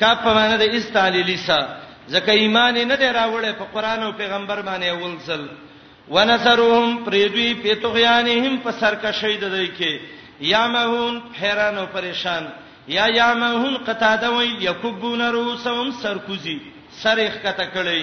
کا په معنی د استعلیلیسا ځکه ایمان نه دی راوړې په قران او پیغمبر باندې اول ځل ونصرهم پریدوی په توغیانهم په سرکشی د دوی کې یامهون حیران او پریشان یا یامهون قتاده وی یکبون رؤسهم سرکوزی سرخ کته کړی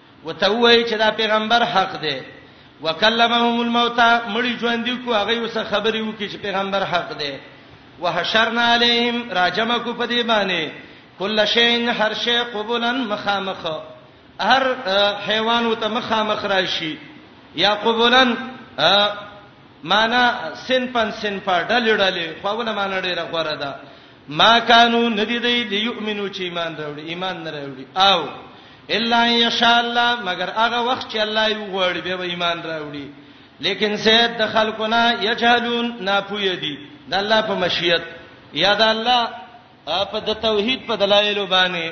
وته وای چې دا پیغمبر حق دی وکلمهم الموت مړي ژوند کو هغه اوس خبرې وکي چې پیغمبر حق دی وحشرنا عليهم راجم کو په دې باندې کل شین هر شی قبولن مخامخ هر حیوان وته مخامخ راشي یا قبولن معنا سن پن سن په ډلې ډلې خوونه معنا ډیره غوړه ده ما کانو ندی دی لیؤمنو چې ایمان راوړي ایمان نه راوړي او الا ان شاء الله مگر هغه وخت چې الله یو غوړي به ایمان راوړي لیکن سید د خلقنا یجهلون ناپوی دي د الله په مشیت یا د الله په د توحید په دلایل باندې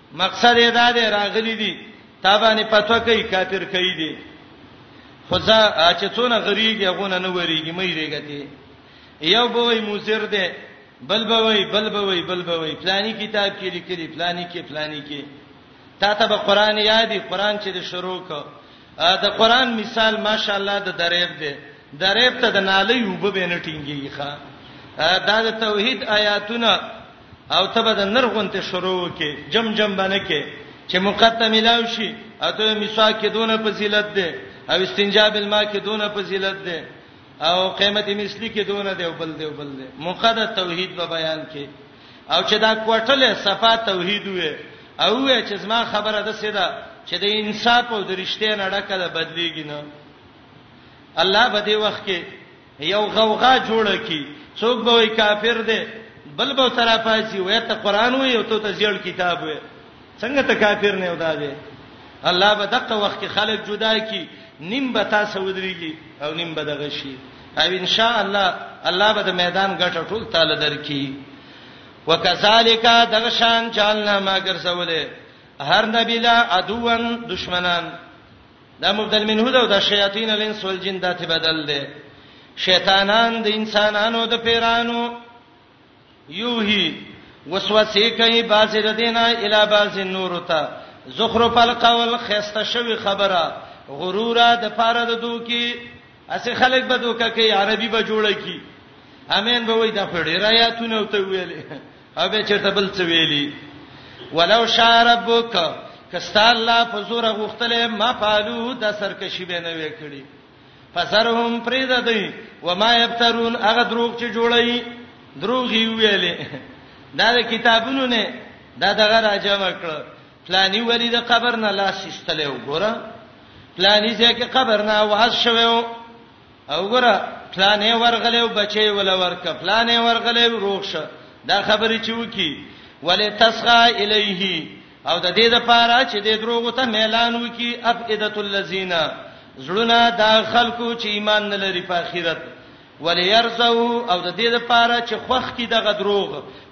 مقصد یې دا دی راغلي دي تابانه پتو کوي کافر کوي دي خو ځا چې څونه غریږي غونه نه وریږي مې ریګتی یو بوې مزر دی بل بوې بل بوې بل بوې پلاني کتاب کې لیکلي پلاني کې پلاني کې تا ته به قران یادي قران چې د شروع کو دا قران مثال ماشاءالله د دریب دی دریب ته د نالې وب به نه ټینګي ښا دا د توحید آیاتونه او ته به د نر غونته شروع کې جم جم باندې کې چې مقدم ملاو شي اته مسواک کې دونه فضیلت ده او استنجا بالماء کې دونه فضیلت ده او قیمت مثلی کې دونه ده بل ده بل ده مقدم توحید په بیان کې او چې دا کوټله صفه توحید وې او وې چې زما خبره ده سیدا چې د انصاف او د رښتیا نه ډکه ده بدلیږي نه الله به دې وخت کې یو غوغا جوړه کی څوک به وای کافر دی بل به ترا پاسی وای ته قران وای او ته زیړ کتاب وای څنګه ته کافر نه ودا دی الله به دغه وخت خلک جدا کی نیم به تاسو ودرېږي او نیم به دغه شي او ان شاء الله الله به د میدان ګټه ټول تعالی درکې وکذالک دغشان جالنا ما ګرځولې هر نبی لا عدوان دشمنان دا مبدل منه دا د شیاطین الانس والجن دا ته بدل دی شیطانان د انسانانو د پیرانو یوهی وسوسه کوي باز د دینه الی باز نور ته زخرف القول خسته شوی خبره غرورا د پاره د دوکي اسه خلک به دوکه کوي عربي به جوړه کی امین به وای د فډیر آیاتونه ته ویلې او به چرته بل څه ویلی ولو شاء ربک کستا الله په زور غختله ما پالو د سرکشي به نه وکړي فسرهم پرید دی و ما یبترون هغه دروغ چې جوړی دروغ یې ویلې دا د کتابونو نه دا دغه راجم کړ پلانی ولی د قبر نه لاس استلې وګوره پلانی ځکه قبر نه واز شوو او ګره پلانې ورغلې او بچي ول ورک پلانې ورغلې روغ شه دا خبرې چې وکی ولې تسغى الیه او د دې لپاره چې د دروغ ته ميلان وکي افئده الذین زړونه د خلکو چې ایمان نه لري په آخرت وليرزو او د دې لپاره چې خوخ کی دغه دروغ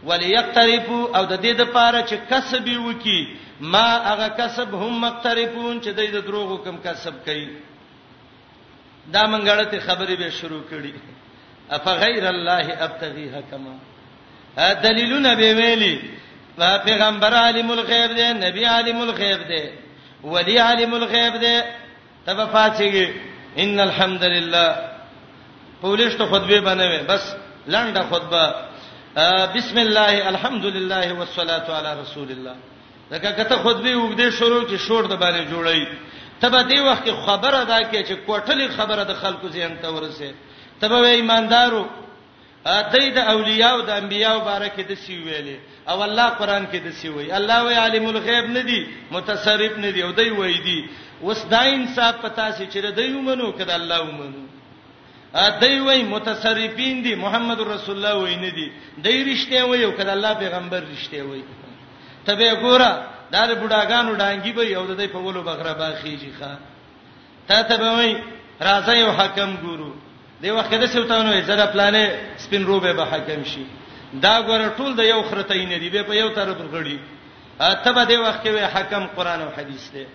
وليقترفو او د دې لپاره چې کسب وکي ما هغه کسب هم مقترفون چې د دروغ کوم کسب کوي دا منګړته خبرې به شروع کړي افغیر الله ابتغي حکما دلیلونه به ویلي پیغمبر عالم الغیب دی نبی عالم الغیب دی ولی عالم الغیب دی تبه فاتیږي ان الحمدلله پولیس ته خطبه بنوي بس لنډه خطبه بسم الله الحمدلله والصلاه علی رسول الله لکه کته خطبه وګدې شروع کې شور د باندې جوړی تبه دی وخت کې خبره دا کې چې کوټلې خبره د خلکو ذهن ته ورسه تبه وې ایماندارو دای د اولیاء او د انبیاء مبارک د سی ویلې او الله قران کې د سی وی الله وی عالم الغیب نه دی متصرف نه دی او دای وی دی وس دا انصاف پتا سي چې د یومنو کده الله ومنو دی وای متصرفین دی محمد رسول الله وای نه دی دی رښتیا وای او کله الله پیغمبر رښتیا وای ته به ګوره دا د بډاګانو ډانګي به یو د دې په ولو بغره باخیږي ښا ته ته به وای راځه یو حکم ګورو دی وخت د سوتانو زړه پلانې سپین روبه به حکم شي دا ګوره ټول د یو خرتې نه دی به په یو طرف غړي ته به دی وخت کې حکم قران او حدیث دی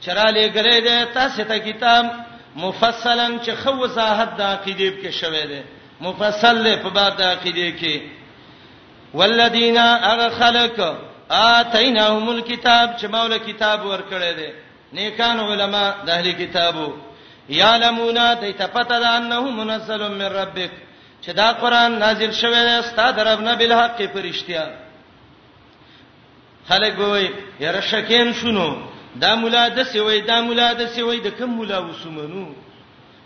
چرا لګلې ده تاسو ته کتاب مفصلا چې خو وضاحت د عقیده په شوه ده مفصل له په باب د عقیده کې والذین اغه خلق اتیناهم الكتاب چې مولا کتاب ورکړی دی نیکان علما د اهلی کتابو یعلمون دیت پته ده انه منزل من ربک چې دا قران نازل شوی دی ستاسو رب نه بل حق پرشتیا خلک به وي یره شکیم شونو دا مولا د سی وای دا مولا د سی وای د کوم مولا وسمنو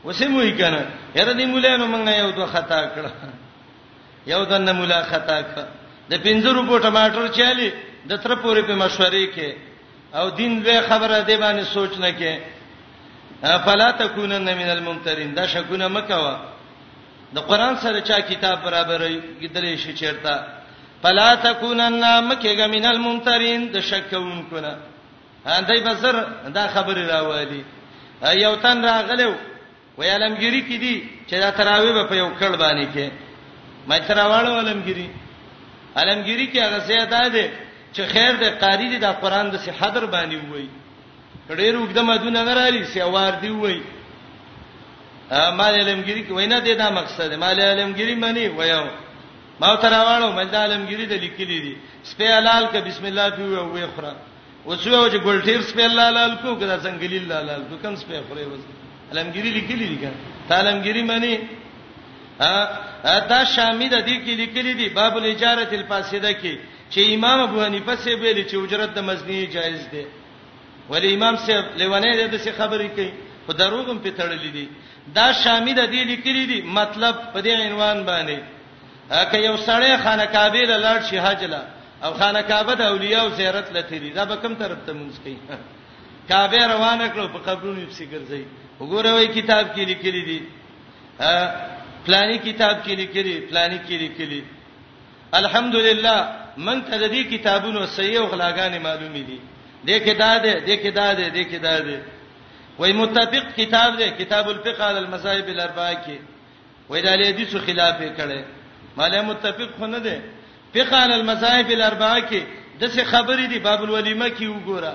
وسه مو یې کنه یره دې مولا نو موږ یو دوه خطا کړه یو دنه مولا خطا کړه د 50 روپو ټماټر چالي د تر پورې په مشورې کې او دین به خبره دی باندې سوچ نه کې فلا تکونن من الممترین دا شکونه مکوا د قران سره چا کتاب برابر کیدلې شي چیرته فلا تکونن مکهګه من الممترین د شک کوونکو نه دای بزر دا خبره راوالي یو تن راغلو وی علمګری کې دي چې دا تراوی به په یو کړ باندې کې مې تراواړو علمګری علمګری کې هغه زیاته ده چې خیر د قاری دي د قران د صحت در باندې وایي که ډېر اوږده مدونه نه رالي سیوار دی وای مال علمګيري کې وینا دې دا مقصد مال علمګيري معنی وایو ما تراوالو مې دا علمګيري د لیکلي دي سپه حلال ک بسم الله پی وې وې خره وڅو چې ګلټیر سپه الله حلال کو کدا څنګهلی الله حلال کو کم سپه خره وځ علمګيري لیکلي دي ک علمګيري معنی ا دا شامی د دې کې لیکلي دي باب الاجاره الفاسده کې چې امام ابو حنیفه سي ویلي چې اجرت د مزنی جایز ده ولی امام صاحب لیوانه دې د څه خبرې کوي خو دروغم په تړلې دي دا شامی د دې لیکلي دي مطلب په دې عنوان باندې که یو سړی خانه کعبه له لاړ شي حج لا او خانه کعبه د اولیاء او زیارت لته دي دا به کوم طرف ته مونږ کوي کعبه روانه کړو په قبرونو یې څخه ګرځي وګوره وای کتاب کې لیکلي دي پلاني کتاب کې لیکلي پلاني کې لیکلي الحمدلله مونږ ته د دې کتابونو صحیح او غلاګانې معلومې دي دې کې دا ده دې کې دا ده دې کې دا ده وای متفق کتاب ده کتاب الفقه علی المذاهب الاربعه کې وای د حدیثو خلاف کړي مالې متفق خو نه ده فقه علی المذاهب الاربعه کې د څه خبرې دي باب الولیمه کې وګوره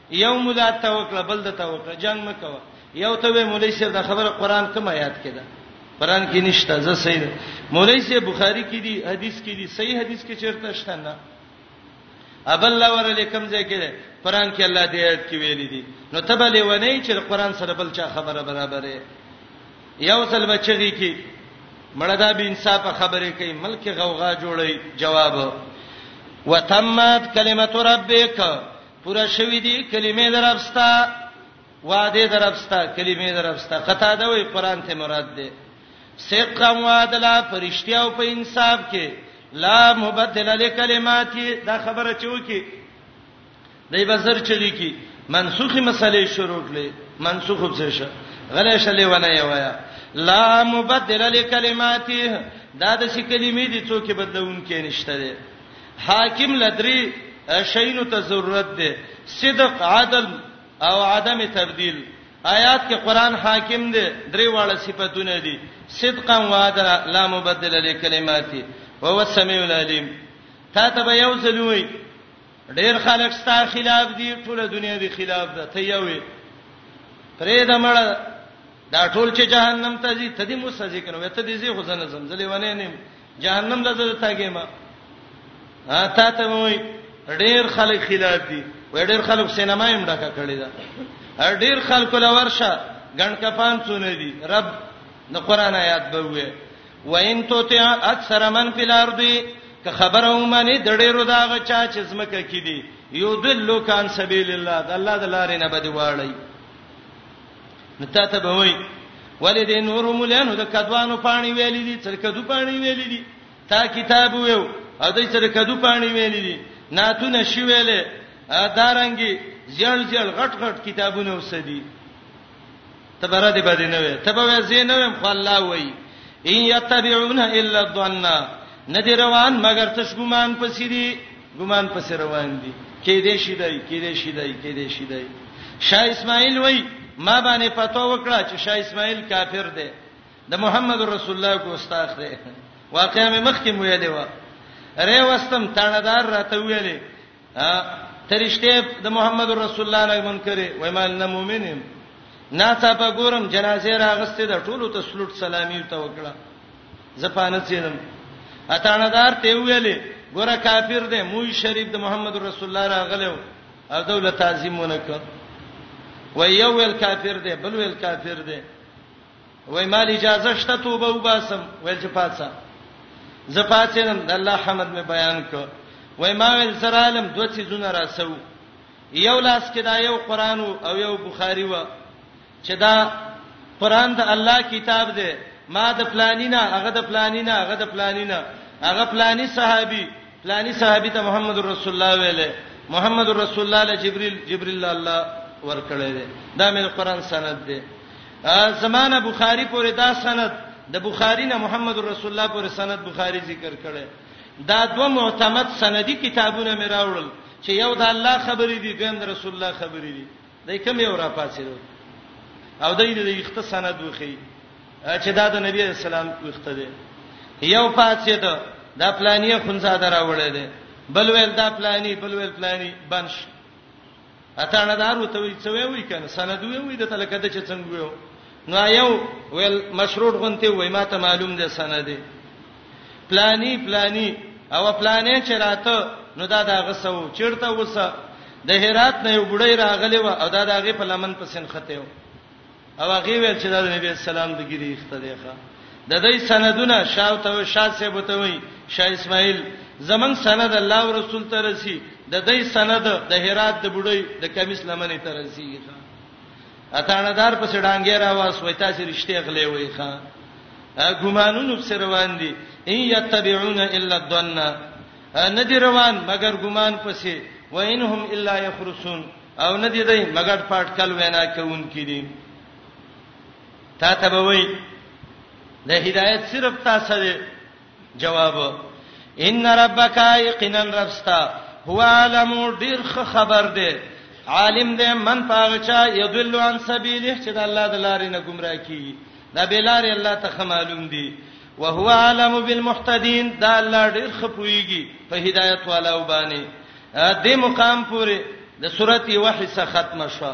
یو مولا ته وکړه بل د ته وکړه جنگ مکو یو ته وی مولوی صاحب د خبره قران کوم آیات کې ده قران کې نشته زه صحیح مولوی صاحب بخاری کې دی حدیث کې دی صحیح حدیث کې چیرته شته نه ابل الله ورلیکم ځای کې ده قران کې الله دې آیات کې ویلي دي نو تبه لیونی چې قران سره بل چا خبره برابرې یو څل بچی کې مړه دا به انصاف خبرې کوي ملک غوغا جوړي جواب وتمت کلمت ربک پورا شوی دی کلمې دربستا وعده دربستا کلمې دربستا قطاده وی قران ته مراد ده صدقا وعدلا فرشتیا او په انصاف کې لا مبدل لکلمات دا خبره چوکي دای بازار چلی کی منسوخی مسلې شروع کړي منسوخ څه شه غلې شلې ونه یې وایا لا مبدل لکلمات دا د شي کلمې دي څوک بدلون کې نشته حاکم له درې شینو ته ضرورت دی صدق عدل او عدم تبديل آیات کې قران حاکم دی درې واړه صفاتونه دي صدقا وعدنا لا مبدل لکلماتي وهو السميع العليم تا ته به یو ځلوي ډېر خلک ستا خلاف دي ټول دنیا دی خلاف ده ته یو وي پرې د مړ دا ټول چې جهنم ته ځي ته دې مو سزا کوي ته دې زی خو زنه زمزلې ونه نیم جهنم له زړه تاګې ما تا ته وای ډیر خلک خلاف دي وای ډیر خلک سینما هم ډکه کړی دا ډیر خلک له ورشه ګڼ کفان څونه دي رب د قران آیات به وې وین تو ته اکثر من فی الارض که خبره ومني د ډیرو داغه چا چې زمکه کې دي یو دلو کان سبیل الله د الله د لارې نه بده واړی نو تا ته به وای ولې د نورو مولانو د کدوانو پانی ویلې دي تر کدو پانی ویلې دي تا کتاب ویو ا دې تر کدو پانی ویلې دي ناتو نشي ویلې دارنګي زیړ زیړ غټ غټ کتابونه وسدي تبره دې باندې نه وي تبه زه نه ویم خو الله وای ان یتبعون الا الظن ندی روان مگر تشګمان پسې دي ګمان پس روان دي کې دې شي دای کې دې شي دای کې دې شي دای شاه اسماعیل وای ما باندې پتو وکړه چې شاه اسماعیل کافر دی د محمد رسول الله ګوستاخ دی واقعا مې مخکې ویلې و ری وستم تاندار راته ویلې ترشته د محمد رسول الله نه منکرې وای مال نه مؤمنم نا څه په ګورم جنازه راغسته د ټولو ته سلوټ سلامي ته وکړه زه پانه څېدم اتاندار ته ویلې ګوره کافر دی موي شریف د محمد رسول الله راغلو او دوله تعظیم ونکړ و یو ویل کافر دی بل ویل کافر دی وای مال اجازه شته توبه وباسم ویل چې پاتسا زپاتینم د الله حمد می بیان ک وای ما ویل سره عالم دوه چیزونه راسو یو لاس کې دا یو قران او یو بخاری و چې دا قران د الله کتاب دی ما د پلانینا هغه د پلانینا هغه د پلانینا هغه پلانی صحابي پلانی صحابي ته محمد رسول الله ویله محمد رسول الله له جبريل جبريل الله ورکړی دی دا مې قران سند دی زمانہ بخاری پورې دا سند د بخاری نه محمد رسول الله پورې سند بخاری ذکر کړي دا دوه معتمد سندي کتابونه مې راوړل چې یو د الله خبرې دي دویم د رسول الله خبرې دي دای کوم یو را پاتېدو او دای د یخته سند وخی چې دا د نبی اسلام وخته دی یو پاتېدو دا پلاني خنځه دراوړې دی بل ویل دا پلاني بل ویل پلاني بنش اته نه دارو ته وی څه وی کنه سند وی وی د تلکه د چې څنګه ویو نو یو ویل مشروط غونته وای ما ته معلوم ده سند دی پلانی پلانی او پلانې چې راته نو دا دا غسو چیرته وسه د هرات نه یو بډای راغلی و او دا داغه په لمن په سن خته و او هغه ویل چې دا د نبی اسلام د ګری اخته دی ښا د دې سندونه شاو ته شاه صاحب ته وی شاه اسماعیل زمنګ سند الله او رسول ته رسی د دې سند د هرات د بډای د کمیس لمنې ته رسی ښا اتاندار په سډانګې را واس وای تاسو رښتیا غلې وای ښا ګمانونو په روان دي ان یتبعون الا الظن ندی روان مگر ګمان پسې وانهم الا یخرسون او ندی دی مگر پټکل وینا کوون کړي تا ته به وای د هدایت صرف تاسو دی جواب ان ربک یقینا ربستا هو عالم ډیر خبر دی عالم دی من پاغه چا یدل عن سبیله چې د الله د لارې نه گمراه کی دا بلار الله ته معلوم دی وهو عالم بالمحتدین دا الله ډیر خپویږي په هدایت والا وبانی د مقام پورې د سورته وحی څخه ختم شو